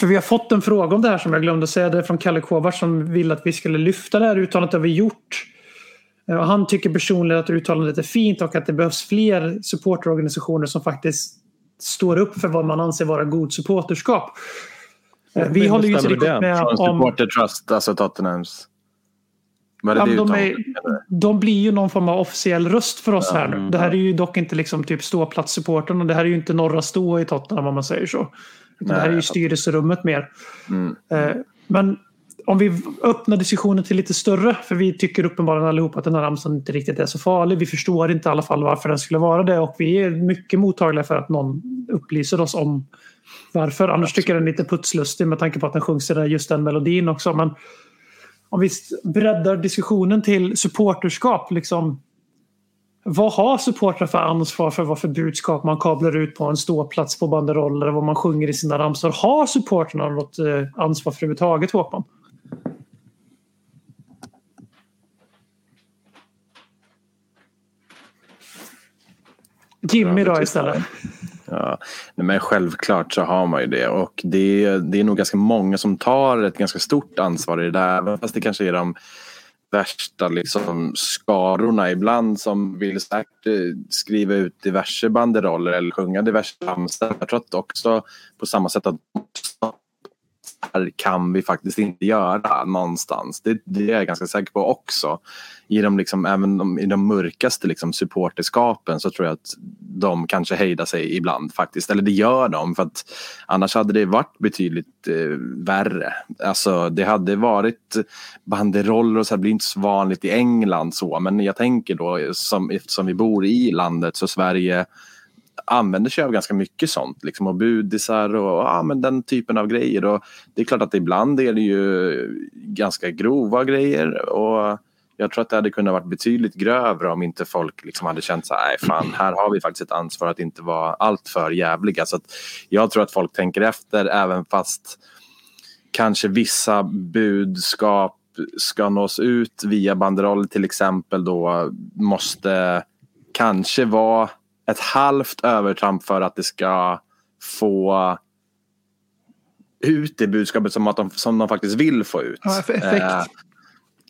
för vi har fått en fråga om det här som jag glömde säga. Det är från Kalle Kovacs som vill att vi skulle lyfta det här uttalandet. Det har vi gjort. Eh, han tycker personligen att uttalandet är fint och att det behövs fler supporterorganisationer som faktiskt står upp för vad man anser vara god supporterskap. Eh, Vi håller ju inte riktigt med om... Supporter Trust, alltså Tottenhams. Var det Ja, det de, är, de blir ju någon form av officiell röst för oss här nu. Det här är ju dock inte liksom typ ståplatssupporten och det här är ju inte norra stå i Tottenham om man säger så. Utan det här är ju Nej. styrelserummet mer. Mm. Eh, Men om vi öppnar diskussionen till lite större, för vi tycker uppenbarligen allihop att den här ramsan inte riktigt är så farlig. Vi förstår inte i alla fall varför den skulle vara det och vi är mycket mottagliga för att någon upplyser oss om varför. Annars tycker jag den är lite putslustig med tanke på att den sjungs i just den melodin också. Men om vi breddar diskussionen till supporterskap. Liksom, vad har supportrar för ansvar för vad för budskap man kablar ut på en ståplats på banderoller och vad man sjunger i sina ramsor? Har supportrarna något eh, ansvar för överhuvudtaget Håkman? Jimmy då istället. Ja, men självklart så har man ju det och det, det är nog ganska många som tar ett ganska stort ansvar i det där. Även fast det kanske är de värsta liksom, skarorna ibland som vill säkert eh, skriva ut diverse banderoller eller sjunga diverse ramsor. Jag tror att också på samma sätt att här kan vi faktiskt inte göra någonstans. Det, det är jag ganska säker på också. I de, liksom, även de, i de mörkaste liksom, supporterskapen så tror jag att de kanske hejdar sig ibland faktiskt. Eller det gör de för att annars hade det varit betydligt eh, värre. Alltså det hade varit banderoller och så här, det blir inte så vanligt i England så men jag tänker då som, eftersom vi bor i landet så Sverige använder sig av ganska mycket sånt. Liksom, och budisar och ja, men den typen av grejer. Och det är klart att ibland är det ju ganska grova grejer. Och jag tror att det hade kunnat varit betydligt grövre om inte folk liksom hade känt så här, nej fan, här har vi faktiskt ett ansvar att inte vara alltför jävliga. Så att jag tror att folk tänker efter även fast kanske vissa budskap ska nås ut via banderoll till exempel då måste kanske vara ett halvt övertramp för att det ska få ut det budskapet som, att de, som de faktiskt vill få ut. Ja, effekt. Eh,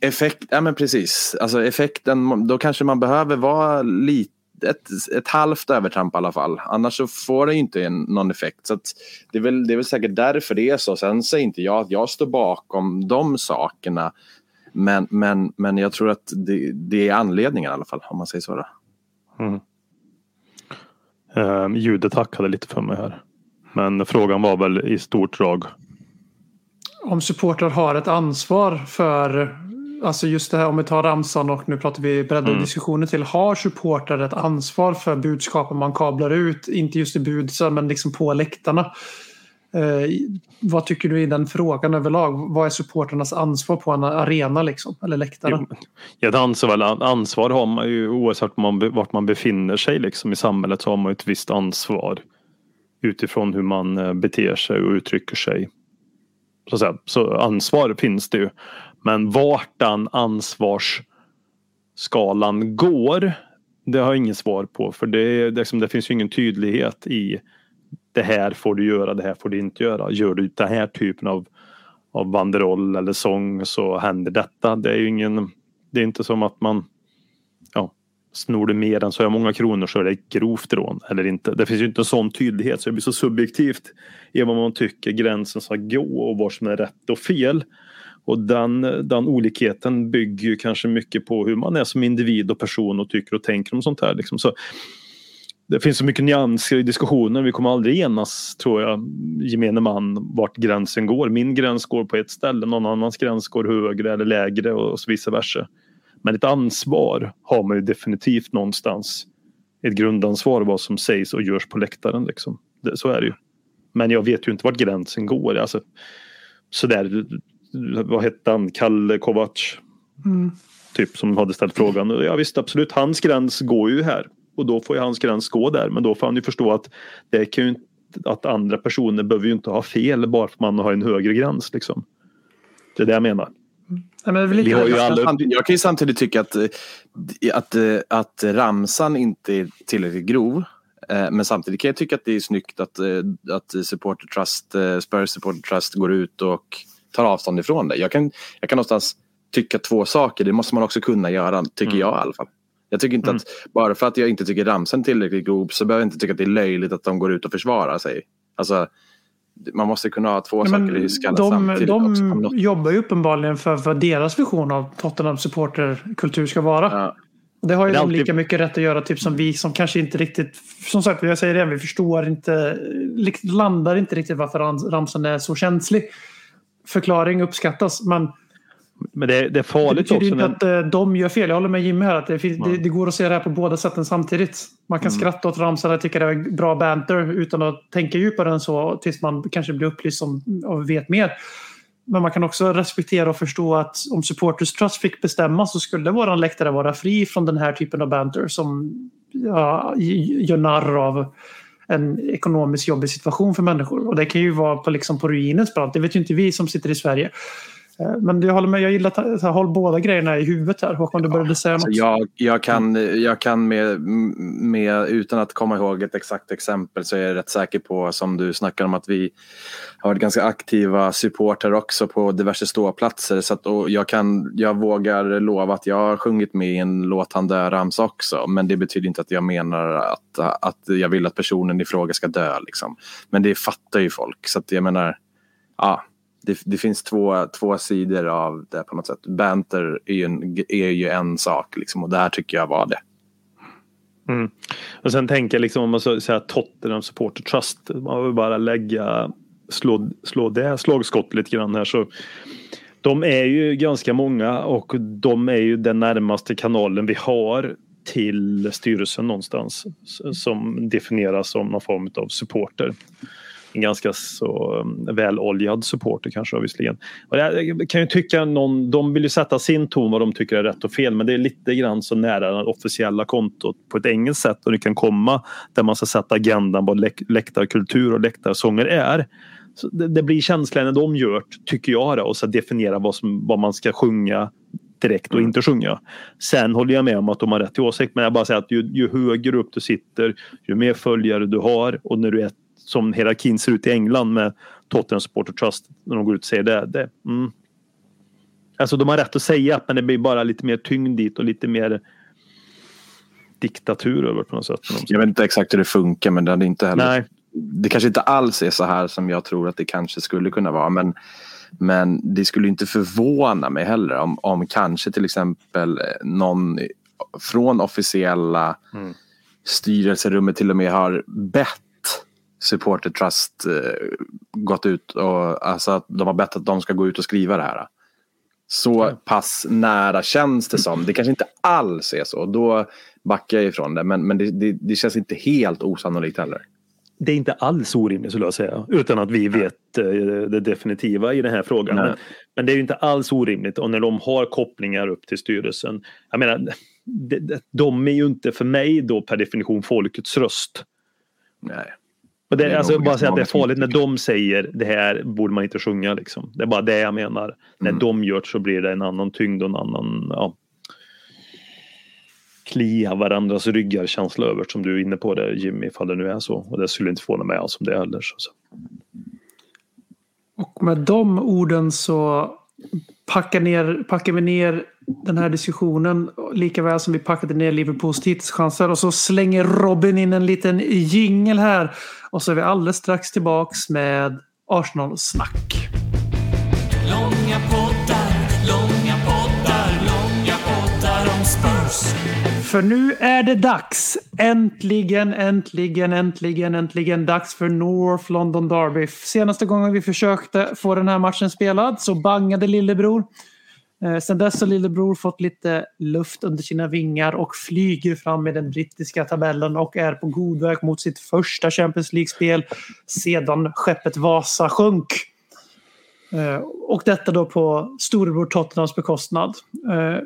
effekt, ja men precis. Alltså effekten, då kanske man behöver vara lite ett, ett halvt övertramp i alla fall. Annars så får det ju inte en, någon effekt. Så att det, är väl, det är väl säkert därför det är så. Sen säger inte jag att jag står bakom de sakerna. Men, men, men jag tror att det, det är anledningen i alla fall, om man säger så. Då. Um, ljudet hackade lite för mig här. Men frågan var väl i stort drag. Om supportrar har ett ansvar för Alltså just det här om vi tar ramsan och nu pratar vi breddade Mm. diskussioner till. Har supportrar ett ansvar för budskapen man kablar ut? Inte just i budsen men liksom på läktarna. Eh, vad tycker du i den frågan överlag? Vad är supporternas ansvar på en arena liksom? Eller läktare? Jo, Ja, ett ansvar, ansvar har man ju oavsett man, vart man befinner sig liksom, i samhället så har man ju ett visst ansvar utifrån hur man eh, beter sig och uttrycker sig. Så, att säga. så ansvar finns det ju. Men vart den ansvarsskalan går det har jag ingen svar på för det, det, är liksom, det finns ju ingen tydlighet i det här får du göra, det här får du inte göra. Gör du den här typen av av banderoll eller sång så händer detta. Det är ju ingen, det är inte som att man ja, snor du mer än så här många kronor så är det grovt rån eller inte. Det finns ju inte en sån tydlighet så det blir så subjektivt i vad man tycker gränsen ska gå och vad som är rätt och fel. Och den, den olikheten bygger ju kanske mycket på hur man är som individ och person och tycker och tänker om sånt här. Liksom. Så det finns så mycket nyanser i diskussionen. Vi kommer aldrig enas, tror jag, gemene man, vart gränsen går. Min gräns går på ett ställe, någon annans gräns går högre eller lägre och så vice versa. Men ett ansvar har man ju definitivt någonstans. Ett grundansvar vad som sägs och görs på läktaren. Liksom. Det, så är det ju. Men jag vet ju inte vart gränsen går. Alltså, sådär, vad hette han, Kalle Kovacs? Mm. Typ som hade ställt frågan. Ja visst absolut, hans gräns går ju här. Och då får ju hans gräns gå där. Men då får han ju förstå att det kan ju inte, att andra personer behöver ju inte ha fel bara för att man har en högre gräns. Liksom. Det är det jag menar. Nej, men Vi har ju alla- Jag kan ju samtidigt tycka att, att, att ramsan inte är tillräckligt grov. Eh, Men samtidigt kan jag tycka att det är snyggt att, eh, att Supporter Trust, eh, Spurs Supporter Trust går ut och tar avstånd ifrån det. Jag kan, jag kan någonstans tycka två saker. Det måste man också kunna göra, tycker jag i alla fall. Jag tycker inte att bara för att jag inte tycker ramsan är tillräckligt grov så behöver jag inte tycka att det är löjligt att de går ut och försvarar sig. Alltså, man måste kunna ha två Ja, saker i skallen de samtidigt. också. de Något- jobbar ju uppenbarligen för vad deras vision av Tottenham supporterkultur ska vara. Ja. Det har ju Det de alltid- lika mycket rätt att göra typ som vi som kanske inte riktigt, som sagt jag säger det, vi förstår inte, landar inte riktigt varför ram- ramsan är så känslig. Förklaring uppskattas men Men det, det är det farligt betyder också. inte När, att eh, de gör fel. Jag håller med Jimmy här att det, finns, Ja. det, det går att se det här på båda sätten samtidigt. Man kan skratta åt ramsan och tycka det är bra banter utan att tänka djupare än så tills man kanske blir upplyst om, och vet mer. Men man kan också respektera och förstå att om Supporters Trust fick bestämma så skulle vår läktare vara fri från den här typen av banter som ja, gör narr av en ekonomiskt jobbig situation för människor. Och det kan ju vara på, liksom på ruinens brant. Det vet ju inte vi som sitter i Sverige. Eh, Men jag håller med, jag gillar att håll båda grejerna i huvudet här. Håkan, du började säga Alltså något. jag, jag kan, jag kan med, med, utan att komma ihåg ett exakt exempel så är jag rätt säker på som du snackar om att vi har varit ganska aktiva supporter också på diverse ståplatser. Så att, och jag, kan, jag vågar lova att jag har sjungit med i en låt han dö-ramsa också. Men det betyder inte att jag menar att, att jag vill att personen i fråga ska dö. Liksom. Men det fattar ju folk. Så att jag menar, ja, det, det finns två, två sidor av det på något sätt. Banter är ju en, är ju en sak liksom, och det här tycker jag var det. Mm. och sen tänker jag liksom om man så- säger Tottenham Supporter Trust. Man vill bara lägga slå, slå det slagskott lite grann här så. De är ju ganska många och de är ju den närmaste kanalen vi har till styrelsen någonstans som definieras som någon form av supporter. En ganska så um, väloljad supporter kanske då, visserligen. Och jag kan ju tycka någon, de vill ju sätta sin ton vad de tycker är rätt och fel men det är lite grann så nära det officiella kontot på ett engelskt sätt och det kan komma där man ska sätta agendan vad läk, läktarkultur och läktarsånger är. Så det, det blir känslan när de gör tycker jag det, och så definiera vad, som, vad man ska sjunga direkt och inte sjunga. Sen håller jag med om att de har rätt till åsikt men jag bara säger att ju, ju högre upp du sitter ju mer följare du har och när du är som hierarkin ser ut i England med Tottenham Supporter Trust när de går ut och säger det. det mm. Alltså de har rätt att säga men det blir bara lite mer tyngd dit och lite mer diktatur över på något sätt. Jag vet inte exakt hur det funkar men det hade inte heller Nej, det kanske inte alls är så här som jag tror att det kanske skulle kunna vara. Men, men det skulle inte förvåna mig heller om, om kanske till exempel eh, någon från officiella Mm. styrelserummet till och med har bett Supporter Trust eh, gått ut och alltså att de har bett att de ska gå ut och skriva det här. Så pass nära känns det som. Det kanske inte alls är så. Då backar jag ifrån det. Men, men det, det, det känns inte helt osannolikt heller. det är inte alls orimligt skulle jag säga. Utan att vi vet eh, det definitiva i den här frågan. Men, men det är ju inte alls orimligt. Och när de har kopplingar upp till styrelsen. Jag menar, de, de- de är ju inte för mig då per definition folkets röst. Nej. Och det, är alltså, bara säga att det är farligt när de säger det här borde man inte sjunga. Liksom. Det är bara det jag menar. När Mm. de gör det så blir det en annan tyngd och en annan ja, klia varandras ryggar känsla över som du är inne på det Jimmy ifall det nu är så. Och det skulle inte förvåna mig alls om det heller. Så. Och med de orden så packar, ner, packar vi ner den här diskussionen lika väl som vi packade ner Liverpools titelchanser. Och så slänger Robin in en liten jingel här. Och så är vi alldeles strax tillbaks med Arsenal-snack. Långa poddar, långa poddar, långa poddar om Spurs. För nu är det dags. Äntligen, äntligen, äntligen, äntligen dags för North London Derby. Senaste gången vi försökte få den här matchen spelad så bangade lillebror. Eh, sen dess har lillebror fått lite luft under sina vingar och flyger fram i den brittiska tabellen och är på god väg mot sitt första Champions League-spel sedan skeppet Vasa sjönk. Eh, och detta då på storebror Tottenhams bekostnad. Eh,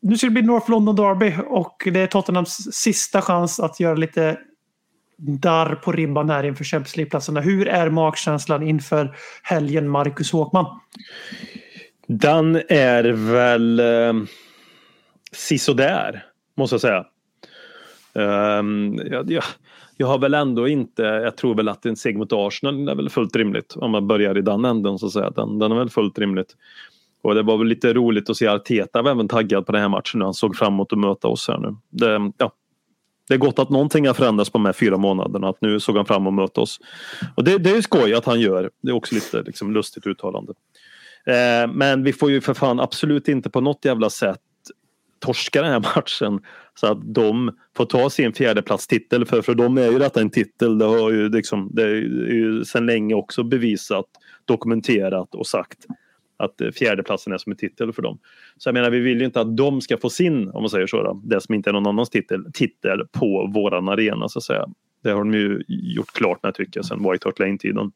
nu ska det bli North London Derby och det är Tottenhams sista chans att göra lite darr på ribban här inför Champions League-platserna. Hur är magkänslan inför helgen, Marcus Håkman? Den är väl eh, sisådär, måste jag säga. Um, jag, jag, jag har väl ändå inte, jag tror väl att en seger mot Arsenal är väl fullt rimligt. Om man börjar i den änden så att säga. Den, den är väl fullt rimligt. Och det var väl lite roligt att se Arteta var även taggad på den här matchen. Han såg fram emot att möta oss här nu. Det, ja, det är gott att någonting har förändrats på de här fyra månaderna. Att nu såg han fram emot att möta oss. Och det, det är ju skoj att han gör. Det är också lite liksom, lustigt uttalande. Eh, men vi får ju för fan absolut inte på något jävla sätt torska den här matchen. Så att de får ta sin fjärdeplatstitel. För, för dem är ju detta en titel. Det har ju liksom, det är ju sedan länge också bevisat, dokumenterat och sagt att eh, fjärdeplatsen är som en titel för dem. Så jag menar vi vill ju inte att de ska få sin, om man säger så, då, det som inte är någon annans titel, titel på våran arena så att säga. Det har de ju gjort klart när jag tycker sen White Hart Lane-tiden.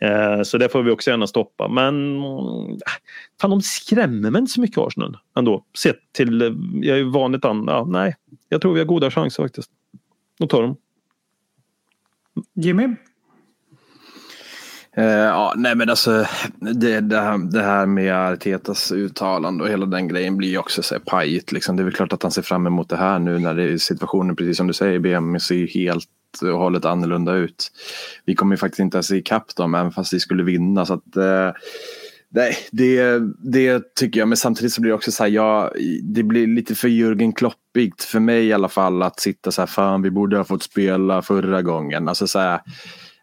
Eh, så det får vi också gärna stoppa. Men äh, fan, de skrämmer mig inte så mycket Arsenal ändå. Sett till, eh, jag är ju vanligt an, ja, nej. Jag tror vi har goda chanser faktiskt. Då tar de. Jimmy? Uh, ja, nej men alltså det, det, här, det här med Artetas uttalande och hela den grejen blir ju också så här pajigt. Liksom. Det är väl klart att han ser fram emot det här nu när det, situationen, precis som du säger, BM ser helt och hållet annorlunda ut. Vi kommer ju faktiskt inte ens ikapp dem, även fast vi skulle vinna. Så att, eh, nej, det, det tycker jag. Men samtidigt så blir det också så här, ja, det blir lite för Jürgen Kloppigt för mig i alla fall att sitta så här, fan vi borde ha fått spela förra gången. Alltså så här,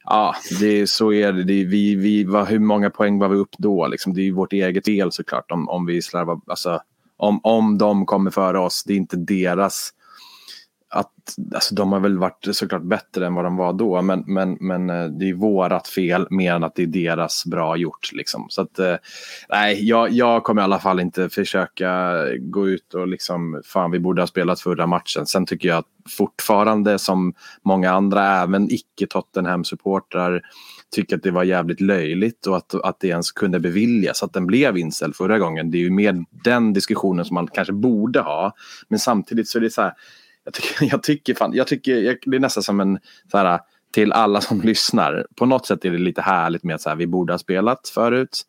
Ja, det, så är det. det vi, vi, var, hur många poäng var vi upp då? Liksom, det är vårt eget fel såklart om, om vi slarvar. Alltså, om, om de kommer före oss, det är inte deras att alltså, de har väl varit såklart bättre än vad de var då, men, men, men eh, det är vårat fel mer än att det är deras bra gjort. Liksom. Så att, eh, nej, jag, jag kommer i alla fall inte försöka gå ut och liksom, fan vi borde ha spelat förra matchen. Sen tycker jag att fortfarande som många andra, även icke Tottenham-supportrar, tycker att det var jävligt löjligt och att, att det ens kunde beviljas, att den blev inställd förra gången. Det är ju mer den diskussionen som man kanske borde ha. Men samtidigt så är det så här, jag tycker, jag tycker, fan, jag tycker jag, det är nästan som en så här, till alla som lyssnar. På något sätt är det lite härligt med att så här, vi borde ha spelat förut.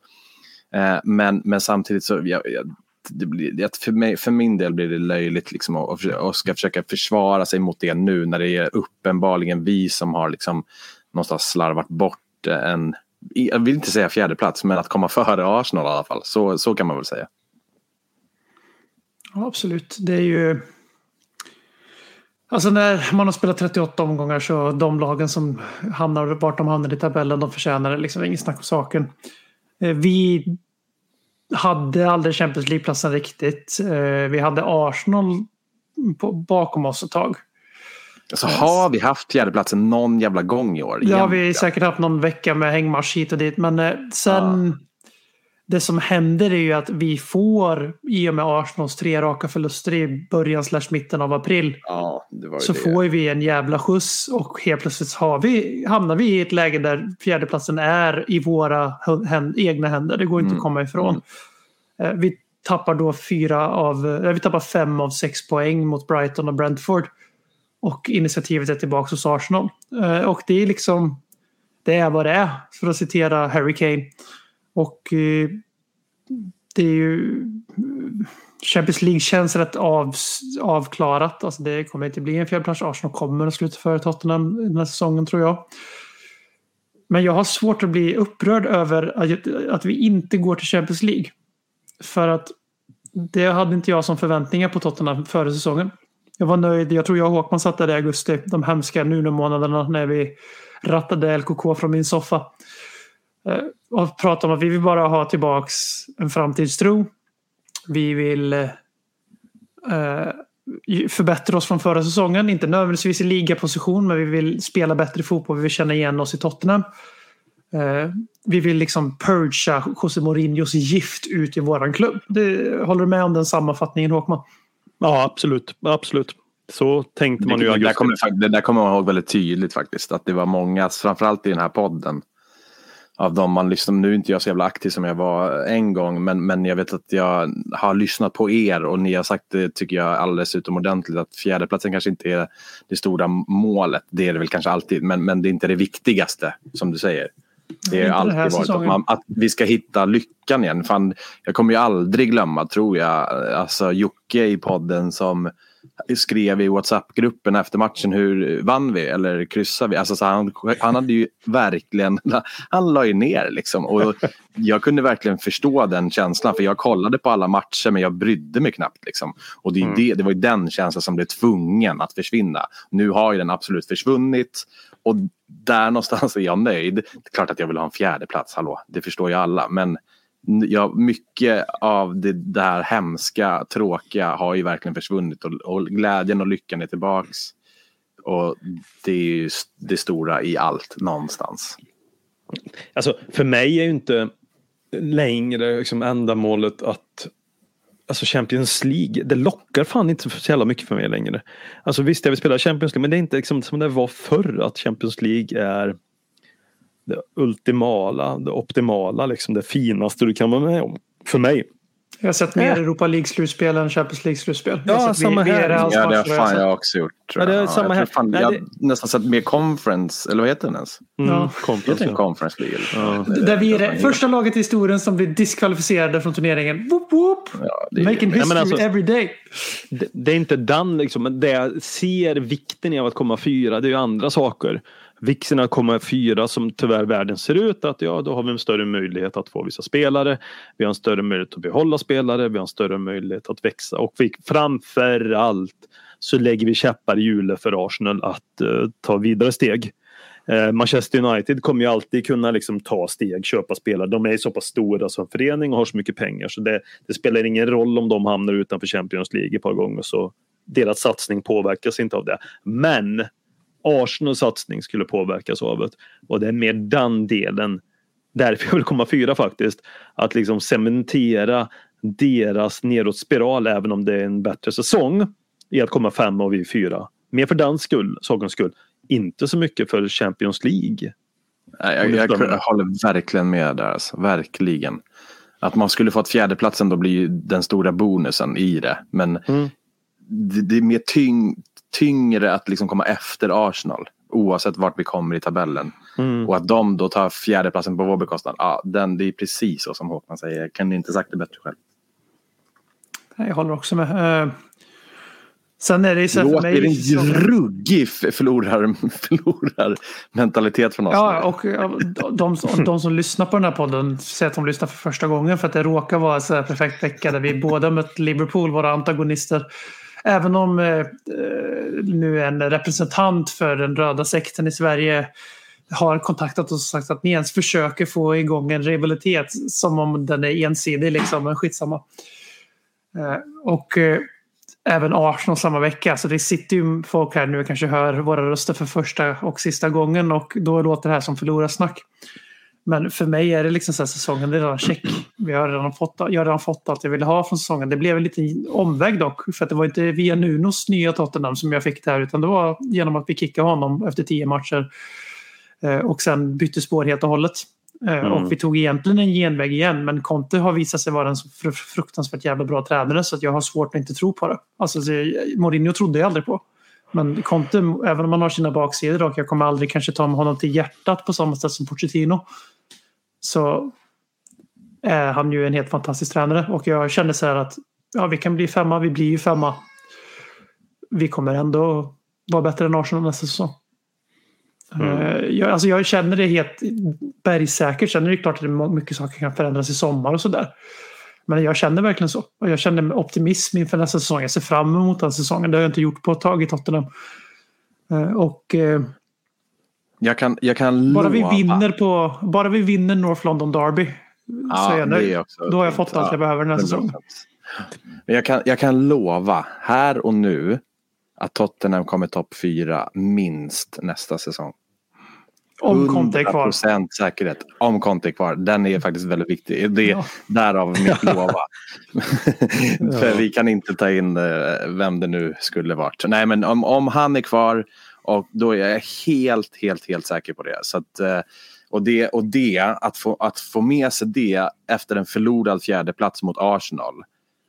Eh, men, men samtidigt så, jag, jag, det blir, för, mig, för min del blir det löjligt liksom att och ska försöka försvara sig mot det nu när det är uppenbarligen vi som har liksom någonstans slarvat bort en, jag vill inte säga fjärde plats men att komma före Arsenal i alla fall. Så, så kan man väl säga. Ja, absolut. Det är ju Alltså när man har spelat 38 omgångar så de lagen som hamnar vart de hamnar i tabellen de förtjänar det. Liksom, inget snack om saken. Eh, vi hade aldrig Champions League-platsen riktigt. Eh, vi hade Arsenal bakom oss ett tag. Alltså har vi haft fjärdeplatsen någon jävla gång i år? Ja, vi har säkert haft någon vecka med hängmarsch hit och dit. Men eh, sen... Ja det som händer är ju att vi får, i och med Arsenals tre raka förluster i början slash mitten av april, ja, så det. får vi en jävla skjuts och helt plötsligt har vi, hamnar vi i ett läge där fjärdeplatsen är i våra händ, egna händer. Det går inte mm. att komma ifrån. Mm. Vi tappar då fyra av, eh, vi tappar fem av sex poäng mot Brighton och Brentford. Och initiativet är tillbaka hos Arsenal. Eh, och det är liksom, det är vad det är, för att citera Harry Kane. Och eh, det är ju Champions League känns rätt av, avklarat. Alltså det kommer inte bli en fjärdeplats. Arsenal kommer att sluta före Tottenham den här säsongen tror jag. Men jag har svårt att bli upprörd över att, att vi inte går till Champions League. För att det hade inte jag som förväntningar på Tottenham före säsongen. Jag var nöjd. Jag tror jag och Håkman satt där i augusti. De hemska nu-månaderna när vi rattade LKK från min soffa. Eh, och prata om att vi vill bara ha tillbaks en framtidstro. Vi vill eh, förbättra oss från förra säsongen. Inte nödvändigtvis i ligaposition, men vi vill spela bättre fotboll. Vi vill känna igen oss i Tottenham. Eh, vi vill liksom purga José Mourinhos gift ut i våran klubb. Det, håller du med om den sammanfattningen Håkman? Ja, absolut. absolut. Så tänkte man ju. Det, det, där kommer, det där kommer man ihåg väldigt tydligt faktiskt. Att det var många, framförallt i den här podden, av dem man lyssnar Nu är inte jag så jävla aktiv som jag var en gång men, men jag vet att jag har lyssnat på er och ni har sagt det tycker jag alldeles utomordentligt att fjärdeplatsen kanske inte är det stora målet. Det är det väl kanske alltid men, men det är inte det viktigaste som du säger. Det har alltid varit att, man, att vi ska hitta lyckan igen. Fan, jag kommer ju aldrig glömma, tror jag, alltså Jocke i podden som skrev i WhatsApp-gruppen efter matchen hur vann vi eller kryssade vi? Alltså, så han, han hade ju verkligen, han la ju ner liksom. Och jag kunde verkligen förstå den känslan för jag kollade på alla matcher men jag brydde mig knappt. Liksom. Och det, Mm. det, det var ju den känslan som blev tvungen att försvinna. Nu har ju den absolut försvunnit och där någonstans är jag nöjd. Det är klart att jag vill ha en fjärde plats, hallå, det förstår ju alla. Men ja, mycket av det där hemska, tråkiga har ju verkligen försvunnit och, och glädjen och lyckan är tillbaks. Och det är ju det stora i allt någonstans. Alltså för mig är ju inte längre liksom ändamålet att Alltså Champions League, det lockar fan inte så jävla mycket för mig längre. Alltså visst, jag vill spela Champions League men det är inte liksom som det var förr att Champions League är det ultimala, det optimala, liksom det finaste du kan vara med om. För mig. Jag har sett mer. Europa League-slutspel än Champions League-slutspel. Jag Ja, samma här. Ja, det har jag fan jag också gjort. Tror Ja, det är jag. samma jag, fan, Nej, jag det- har nästan sett mer conference, eller vad heter den ens? Mm, Ja. Conference, Heter den ja. conference League? Ja. Där vi är det första laget i historien som blir diskvalificerade från turneringen. Woop woop! Ja, det är- Making Ja, men history alltså- every day. det, det är inte den liksom, men det jag ser vikten i av att komma fyra, det är ju andra saker. Vixen att komma fyra som tyvärr världen ser ut, att ja, då har vi en större möjlighet att få vissa spelare. Vi har en större möjlighet att behålla spelare, vi har en större möjlighet att växa och vi, framför allt så lägger vi käppar i hjulet för Arsenal att uh, ta vidare steg. Uh, Manchester United kommer ju alltid kunna liksom ta steg, köpa spelare. De är så pass stora som förening och har så mycket pengar så det, det spelar ingen roll om de hamnar utanför Champions League ett par gånger så deras satsning påverkas inte av det. Men Arsenals satsning skulle påverkas av det och det är mer den delen därför jag vill komma fyra faktiskt. Att liksom cementera deras nedåtspiral även om det är en bättre säsong i att komma fem och vi fyra. Mer för den skull, sakens skull. Inte så mycket för Champions League. Nej, jag, jag, jag jag håller verkligen med där. Alltså. Verkligen. Att man skulle fått fjärdeplatsen då blir ju den stora bonusen i det. Men Mm. det, det är mer tyng, tyngre att liksom komma efter Arsenal. Oavsett vart vi kommer i tabellen. Mm. Och att de då tar fjärdeplatsen på vår bekostnad. Ja, den, det är precis så som Håkman säger. Jag kan inte sagt det bättre själv. Jag håller också med. Eh, Sen är det ju så här för Låter mig... en som- ruggig förlorar, förlorar mentalitet från Arsenal. Ja, och de, de, de som lyssnar på den här podden säger att de lyssnar för första gången för att det råkar vara en perfekt vecka där vi båda mött Liverpool, våra antagonister. Även om eh, eh, nu en representant för den röda sekten i Sverige har kontaktat oss och sagt att ni ens försöker få igång en rivalitet som om den är ensidig, liksom, men skitsamma. Eh, och eh, även Arsenal samma vecka. Så det sitter ju folk här nu och kanske hör våra röster för första och sista gången och då låter det här som förlorarsnack. Men för mig är det liksom så här säsongen det är redan check. Vi har redan fått, jag har redan fått allt jag ville ha från säsongen. Det blev en liten omväg dock. För att det var inte via Nunos nya Tottenham som jag fick det här utan det var genom att vi kickade honom efter tio matcher. Eh, Och sen bytte spår helt och hållet. Eh, Mm. Och vi tog egentligen en genväg igen men Conte har visat sig vara en så fruktansvärt jävla bra tränare så att jag har svårt att inte tro på det. Alltså, så jag- Mourinho trodde jag aldrig på. Men Conte, även om han har sina baksidor och jag kommer aldrig kanske ta honom till hjärtat på samma sätt som Pochettino. Så är han ju en helt fantastisk tränare och jag kände så här att ja, vi kan bli femma, vi blir ju femma. Vi kommer ändå vara bättre än Arsenal nästa säsong. Eh, Jag, alltså jag känner det helt bergsäkert. Sen är det klart att det är mycket saker kan förändras i sommar och sådär. Men jag känner verkligen så. Och jag känner optimism inför nästa säsong. Jag ser fram emot den säsongen. Det har jag inte gjort på ett tag i Tottenham. Eh, Och eh, Jag kan, jag kan bara vi vinner på bara vi vinner North London Derby. Så är jag nöjd. också Då har jag fått allt jag behöver den här 100%. säsongen. Men jag kan, jag kan lova här och nu att Tottenham kommer topp fyra minst nästa säsong. Om Conte är kvar. 100% säkerhet. Om Conte är kvar. Den är faktiskt väldigt viktig. Det är Ja. därav mitt lova. För vi kan inte ta in eh, vem det nu skulle varit. Nej men om, om han är kvar och då är jag helt, helt, helt säker på det. Så att, eh, och det, och det att, få, att få med sig det efter en förlorad fjärde plats mot Arsenal.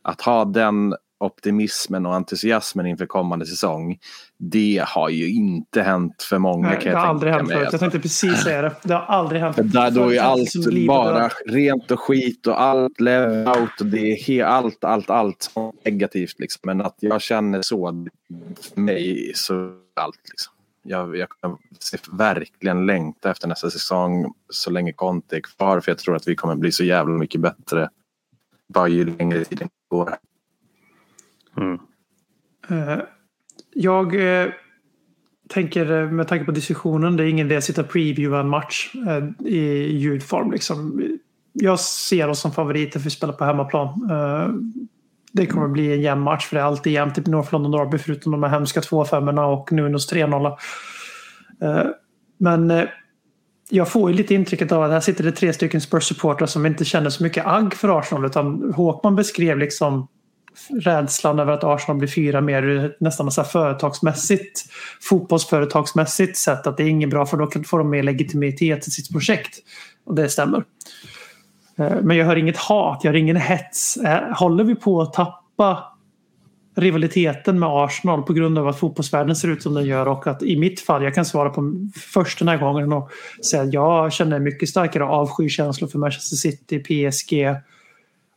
Att ha den optimismen och entusiasmen inför kommande säsong. Det har ju inte hänt för många Nej, kan det har aldrig hänt förut. Jag tänkte precis säga det. Det har aldrig hänt. För där då är allt som liv och bara rent och skit och allt out och det är he- allt, allt, allt negativt. Liksom. Men att jag känner så, för mig så är allt. Liksom. Jag, jag kommer se- verkligen längta efter nästa säsong så länge Conte är kvar för jag tror att vi kommer bli så jävla mycket bättre bara ju längre tiden går. Mm. Eh, Jag eh, tänker eh, med tanke på diskussionen, det är ingen idé att sitta och previewa en match i ljudform. Liksom. Jag ser oss som favoriter för att spela på hemmaplan. Det kommer bli en jämn match för det är alltid jämnt i North London Derby förutom de här hemska 2-5 och Nunos 3-0. Eh, Men eh, jag får ju lite intrycket av att här sitter det tre stycken Spurs-supportrar som inte känner så mycket agg för Arsenal utan Håkman beskrev liksom rädslan över att Arsenal blir fyra mer nästan så här företagsmässigt fotbollsföretagsmässigt sätt att det är inget bra för då får de mer legitimitet till sitt projekt. Och det stämmer. Eh, men jag hör inget hat, jag hör ingen hets. Eh, håller vi på att tappa rivaliteten med Arsenal på grund av att fotbollsvärlden ser ut som den gör och att i mitt fall, jag kan svara på först den här gången och säga att jag känner mycket starkare avskykänslor för Manchester City, PSG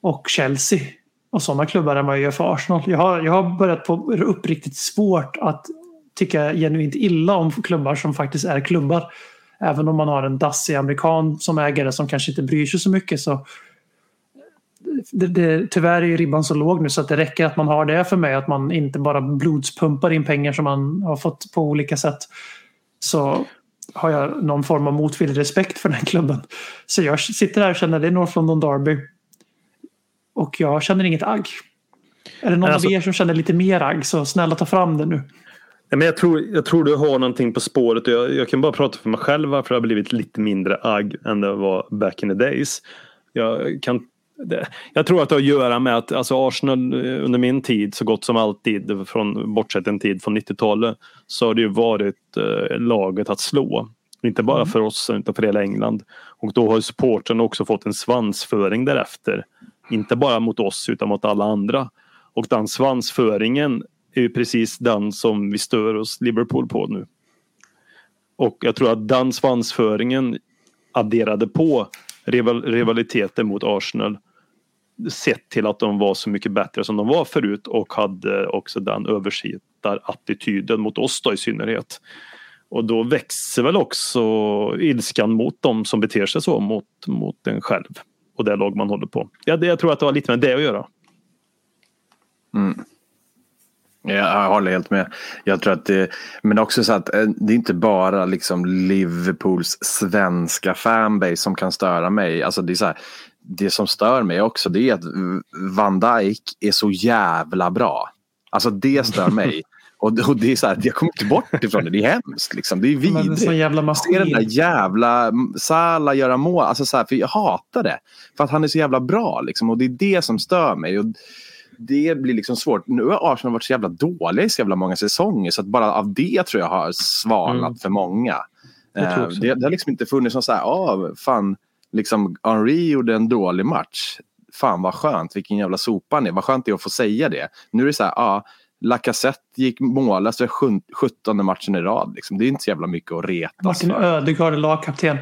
och Chelsea och sådana klubbar än vad jag gör för Arsenal. Jag har, jag har börjat på uppriktigt svårt att tycka genuint illa om klubbar som faktiskt är klubbar. Även om man har en dassig amerikan som ägare som kanske inte bryr sig så mycket så det, det, tyvärr är ju ribban så låg nu så att det räcker att man har det för mig. Att man inte bara blodspumpar in pengar som man har fått på olika sätt. Så har jag någon form av motvillig respekt för den klubben. Så jag sitter här och känner det är North London Derby. Och jag känner inget agg. Är det någon Alltså- av er som känner lite mer agg så snälla ta fram det nu. Men jag, tror, jag tror du har någonting på spåret. Jag, jag kan bara prata för mig själv varför det har blivit lite mindre agg än det var back in the days. Jag, kan, jag tror att det har att göra med att alltså Arsenal eh, under min tid så gott som alltid, från, bortsett en tid från 90-talet, så har det ju varit eh, laget att slå. Inte bara för oss utan för hela England. Och då har supporten också fått en svansföring därefter. Inte bara mot oss utan mot alla andra. Och den svansföringen är ju precis den som vi stör oss Liverpool på nu. Och jag tror att den svansföringen adderade på rival rivaliteten mot Arsenal sett till att de var så mycket bättre som de var förut och hade också den översittarattityden mot oss då i synnerhet. Och då växer väl också ilskan mot dem som beter sig så mot, mot en själv och det lag man håller på. Ja, det, jag tror att det har lite med det att göra. Mm. Jag håller helt med. Jag tror att det, men också så att eh, det är inte bara liksom Liverpools svenska fanbase som kan störa mig. Alltså det, är så här, det som stör mig också det är att Van Dijk är så jävla bra. Alltså det stör mig. Och, det är så här, jag kommer inte bort ifrån det. Det är hemskt. Liksom. Det är vidrigt. jävla Se den där jävla Salah göra mål. Alltså så här, för jag hatar det. För att han är så jävla bra. Liksom, och det är det som stör mig. Och det blir liksom svårt. Nu har Arsenal varit så jävla dåliga i så jävla många säsonger. Så att bara av det tror jag har svalnat Mm. för många. Eh, det, det har liksom inte funnits någon så här, ah, fan, liksom Henri gjorde en dålig match. Fan vad skönt, vilken jävla sopa han är. Vad skönt det är att få säga det. Nu är det så här, ah, Lacazette gick mållös för 17 matchen i rad. Liksom. Det är inte så jävla mycket att retas Martin. Ödegaard är lagkapten.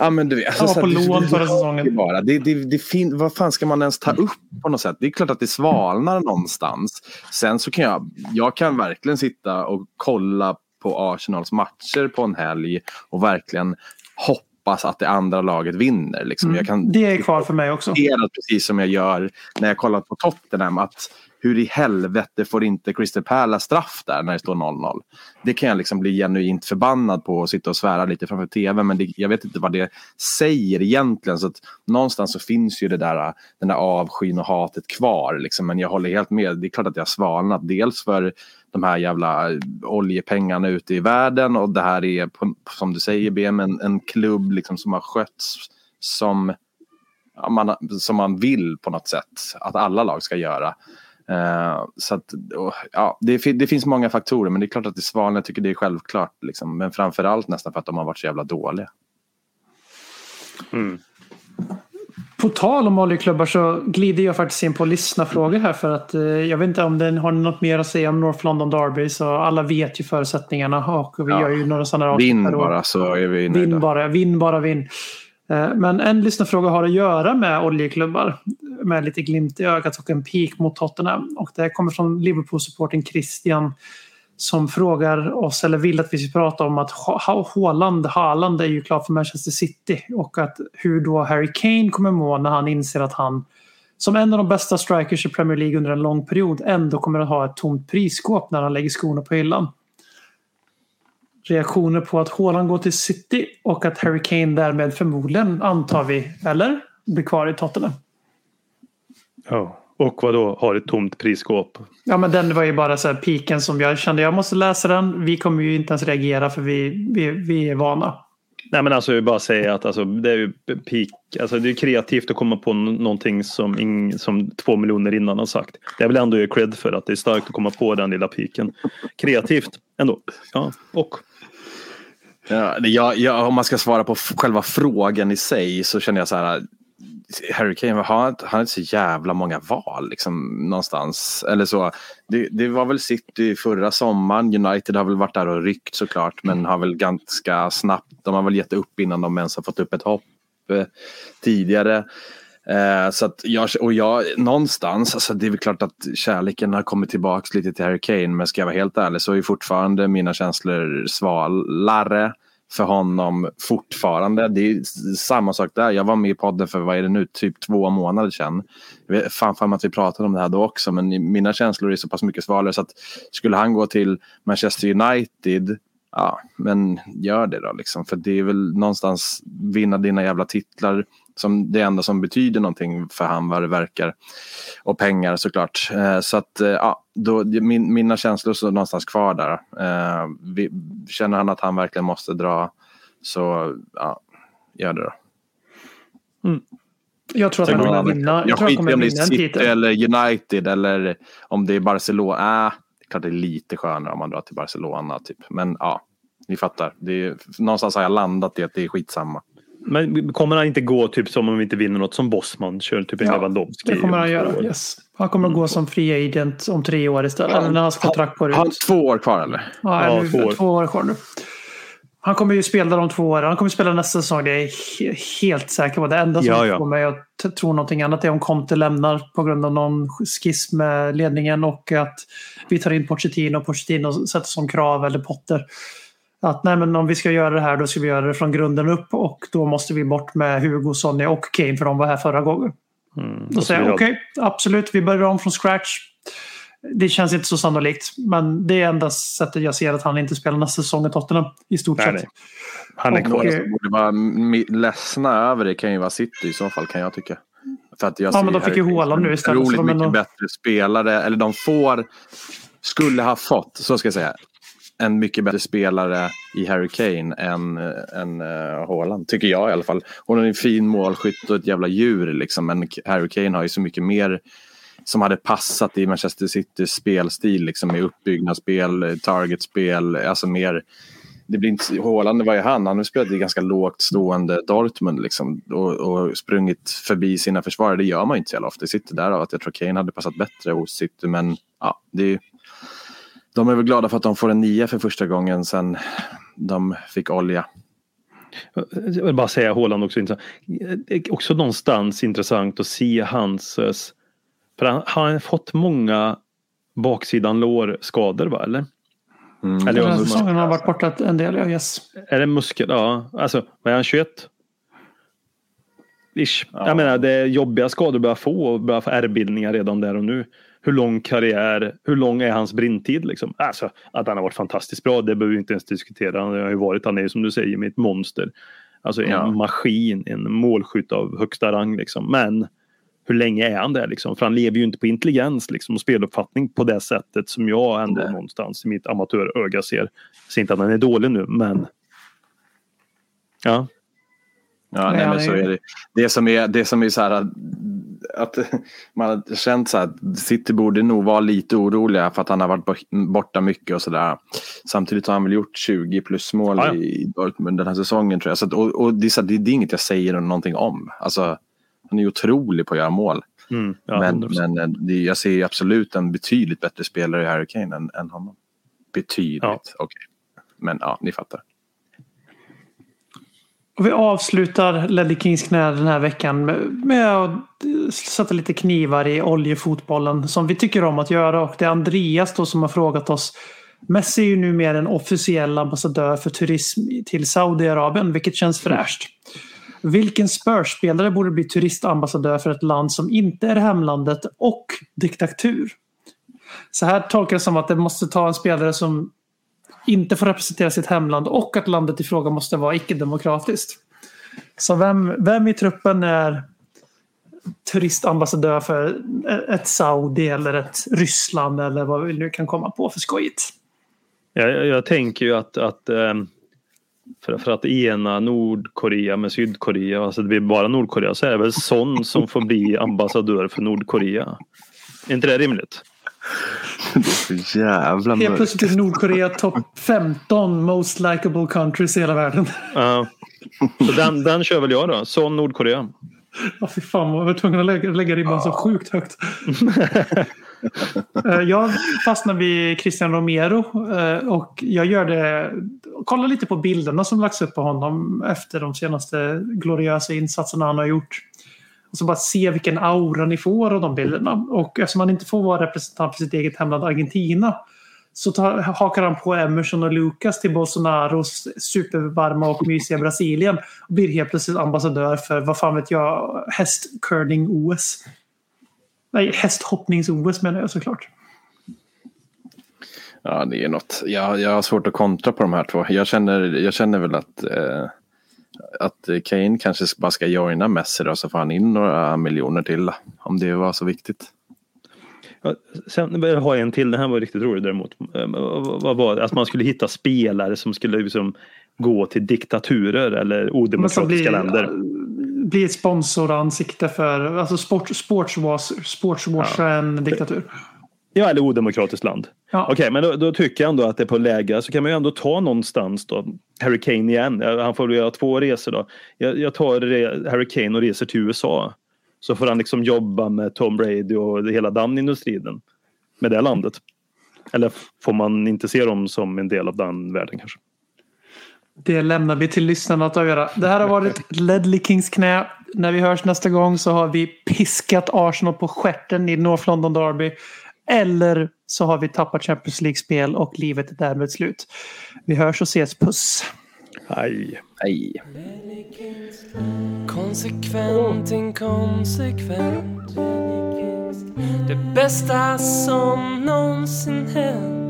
Ja, men du vet, Han var så på här, lån förra säsongen. Bara. Det, det, det fin- vad fan ska man ens ta upp på något sätt? Det är klart att det svalnar någonstans. Sen så kan jag, jag kan verkligen sitta och kolla på Arsenals matcher på en helg och verkligen hoppas att det andra laget vinner. Liksom. Jag kan Mm. Det är kvar för mig också. precis som jag gör när jag kollar på Tottenham. Att hur i helvete får inte Crystal Palace straff där när det står 0-0? Det kan jag liksom bli genuint förbannad på och sitta och svära lite framför tv. Men det, jag vet inte vad det säger egentligen. Så att någonstans så finns ju det där, den där avskyn och hatet kvar. Liksom. Men jag håller helt med. Det är klart att jag har svalnat. Dels för de här jävla eh, oljepengarna ute i världen och det här är, som du säger BM, en, en klubb liksom som har skötts som man, som man vill på något sätt att alla lag ska göra. Eh, så att, och, ja, det, det finns många faktorer men det är klart att det är. Jag tycker det är självklart. Liksom. Men framförallt nästan för att de har varit så jävla dåliga. På tal om oljeklubbar så glider jag faktiskt in på lyssnarfrågor här för att eh, jag vet inte om den har något mer att säga om North London Derby så alla vet ju förutsättningarna och vi Ja. gör ju några sådana avsnitt Vinn år. bara så är vi nöjda. Vinn bara, vinn bara, vinn. Eh, men en lyssnarfråga har att göra med oljeklubbar. Med lite glimt i ögat och en pik mot Tottenham. Och det kommer från Liverpool-supporten Christian. Som frågar oss, eller vill att vi ska prata om att Haaland, Haaland är ju klar för Manchester City. Och att hur då Harry Kane kommer må när han inser att han som en av de bästa strikers i Premier League under en lång period ändå kommer att ha ett tomt prisskåp när han lägger skorna på hyllan reaktioner på att Haaland går till City och att Harry Kane därmed förmodligen, antar vi, eller blir kvar i Tottenham. Ja. Och vad då har ett tomt prisskåp. Ja men den var ju bara så här piken som jag kände jag måste läsa den. Vi kommer ju inte ens reagera för vi, vi, vi är vana. Nej men alltså jag vill bara säga att alltså, det är ju peak, alltså det är kreativt att komma på någonting som, ing, som två miljoner innan har sagt. Jag vill ändå ge cred för att det är starkt att komma på den lilla piken. Kreativt ändå. Ja, och Ja, jag, jag, om man ska svara på själva frågan i sig så känner jag så här. Harry Kane han har inte så jävla många val liksom, någonstans. Eller så. Det, det var väl City förra sommaren. United har väl varit där och ryckt såklart men har väl ganska snabbt. De har väl gett upp innan de ens har fått upp ett hopp eh, tidigare. Eh, så att jag, och jag, någonstans, alltså det är väl klart att kärleken har kommit tillbaka lite till Harry Kane men ska jag vara helt ärlig så är fortfarande mina känslor svalare för honom fortfarande. Det är samma sak där. Jag var med i podden för, vad är det nu, typ två månader sedan. Jag vet fan för att vi pratade om det här då också men mina känslor är så pass mycket svalare så att skulle han gå till Manchester United Ja, men gör det då liksom. För det är väl någonstans vinna dina jävla titlar som det enda som betyder någonting för han vad det verkar. Och pengar såklart. Eh, så att eh, ja, då, min, mina känslor står någonstans kvar där. Eh, vi, känner han att han verkligen måste dra så ja, gör det då. Jag tror att han kommer vinna. Jag, Jag tror att han skiter i om det är City titel. eller United eller om det är Barcelona. Äh, klart det är lite skönare om man drar till Barcelona. Typ. Men ja, ni fattar. Det är, någonstans har jag landat i att det är skitsamma. men kommer han inte gå typ som om vi inte vinner något som Bosman kör typ en Ja, Lewandowski? Det kommer han göra. Yes. Han kommer att gå som free agent om tre år istället. Eller när hans kontrakt går ut. Har han två år kvar eller? Ja, Ja, eller två år. två år kvar nu. Han kommer ju spela de två åren. Han kommer spela nästa säsong. Det är jag he- helt säker på. Det enda som Ja, ja. får mig att tro någonting annat är om Conte lämnar på grund av någon skiss med ledningen och att vi tar in Pochettino och Pochettino sätter som krav eller Potter. Att nej, men om vi ska göra det här då ska vi göra det från grunden upp och då måste vi bort med Hugo, Sonny och Kane för de var här förra gången. Mm, Då säger jag okej, absolut, vi börjar om från scratch. Det känns inte så sannolikt, men det är enda sättet jag ser att han inte spelar nästa säsong i Tottenham i stort Nej, sett. nej. Han är kvar. och- Några som borde vara ledsna över det kan ju vara City i så fall kan jag tycka. För att jag Ja, ser men de fick ju Haaland nu istället, Otroligt de är mycket nog- bättre spelare. Eller de får, skulle ha fått, så ska jag säga, en mycket bättre spelare i Harry Kane än, än uh, Haaland. Tycker jag i alla fall. Hon är en fin målskytt och ett jävla djur liksom. Men Harry Kane har ju så mycket mer som hade passat i Manchester Citys spelstil. Liksom, med uppbyggnadsspel, targetspel, alltså mer det blir inte, Haaland var ju han, han har spelat i ganska lågt stående Dortmund liksom, och, och sprungit förbi sina försvarare. Det gör man ju inte så jävla ofta i City. Därav att jag tror Kane hade passat bättre hos City. Men ja, det är, de är väl glada för att de får en nia för första gången sen de fick olja. Jag vill bara säga Haaland också intressant. Det är också någonstans intressant att se hans... Eh, för han har han fått många baksidan lårskador va eller? Mm. Eller Den här säsongen har varit borta en del, ja, yes. Är det muskel? Ja, alltså vad är han 21? Ish. Ja. Jag menar det är jobbiga skador att börja få och börja få ärrbildningar redan där och nu. Hur lång karriär, hur lång är hans brintid liksom? Alltså att han har varit fantastiskt bra, det behöver vi inte ens diskutera. Han har ju varit, han är ju som du säger, med ett monster. Alltså en Ja. maskin, en målskytt av högsta rang liksom. Men hur länge är han där liksom? För han lever ju inte på intelligens liksom och speluppfattning på det sättet som jag ändå Nej. någonstans i mitt amatöröga ser. Jag säger inte att han är dålig nu, men Ja, Ja, Nej, men så är det. Det som är, det som är så här att, att man har känt så här att City borde nog vara lite oroliga för att han har varit bo- borta mycket och sådär. Samtidigt har han väl gjort 20 plus mål Ja, ja. i Dortmund den här säsongen tror jag. Så att, och och det, är så här, det, det är inget jag säger någonting om. Alltså, Han är otrolig på att göra mål. Mm, ja, men 100%. men eh, det, jag ser ju absolut en betydligt bättre spelare i Harry Kane än, än honom. Betydligt, Ja. okej. Men ja, ni fattar. Och vi avslutar Ledley Kings knä den här veckan med, att sätta lite knivar i oljefotbollen som vi tycker om att göra. Och det är Andreas då som har frågat oss. Messi är ju numera en officiell ambassadör för turism till Saudiarabien, vilket känns fräscht. Vilken Spurs-spelare borde bli turistambassadör för ett land som inte är hemlandet och diktatur? Så här tolkar jag det som att det måste ta en spelare som inte får representera sitt hemland och att landet i fråga måste vara icke-demokratiskt. Så vem, vem i truppen är turistambassadör för ett Saudi eller ett Ryssland eller vad vi nu kan komma på för skojigt? Jag, jag, tänker ju att, att ehm, för, för att ena Nordkorea med Sydkorea, alltså det blir bara Nordkorea, så är det väl Son som får bli ambassadör för Nordkorea. Är inte det rimligt? Det är så jävla Helt mörkt. plötsligt är Nordkorea topp 15 most likable countries i hela världen. Ja. så den, den kör väl jag då. Son Nordkorea. Ja, fy fan, jag var tvungen att lägga, lägga ribban så sjukt högt. Eh, jag fastnar vid Christian Romero eh, och jag gör det, kollar lite på bilderna som lagts upp på honom efter de senaste gloriösa insatserna han har gjort. Och så bara se vilken aura ni får av de bilderna. Och eftersom han inte får vara representant för sitt eget hemland Argentina så tar, hakar han på Emerson och Lucas till Bolsonaros supervarma och mysiga Brasilien och blir helt plötsligt ambassadör för, vad fan vet jag, hästcurling-OS. Nej, hästhoppnings-OS menar jag såklart. Ja, det är något. Jag, jag har svårt att kontra på de här två. Jag känner, jag känner väl att, eh, att Kane kanske bara ska joina Messi då, så får han in några miljoner till. Om det var så viktigt. Ja, Sen jag har jag en till, den här var riktigt rolig däremot. Ehm, Vad var det? Att man skulle hitta spelare som skulle liksom gå till diktaturer eller odemokratiska blir, länder. Blir ett sponsoransikte för alltså sport, sportswash, en diktatur. Ja, eller odemokratiskt land. Ja. Okej, men då, då tycker jag ändå att det är på läge. Så kan man ju ändå ta någonstans då. Harry Kane igen. Ja, Han får väl göra två resor då. Jag, jag tar Harry Kane och reser till USA. Så får han liksom jobba med Tom Brady och hela den industrin. Med det landet. Eller får man inte se dem som en del av den världen kanske? Det lämnar vi till lyssnarna att avgöra. Det här har varit Ledley Kings knä. När vi hörs nästa gång så har vi piskat Arsenal på stjärten i North London Derby. Eller så har vi tappat Champions League-spel och livet är därmed slut. Vi hörs och ses. Puss! Aj. Nej. Konsekvent, inkonsekvent Det bästa som någonsin hänt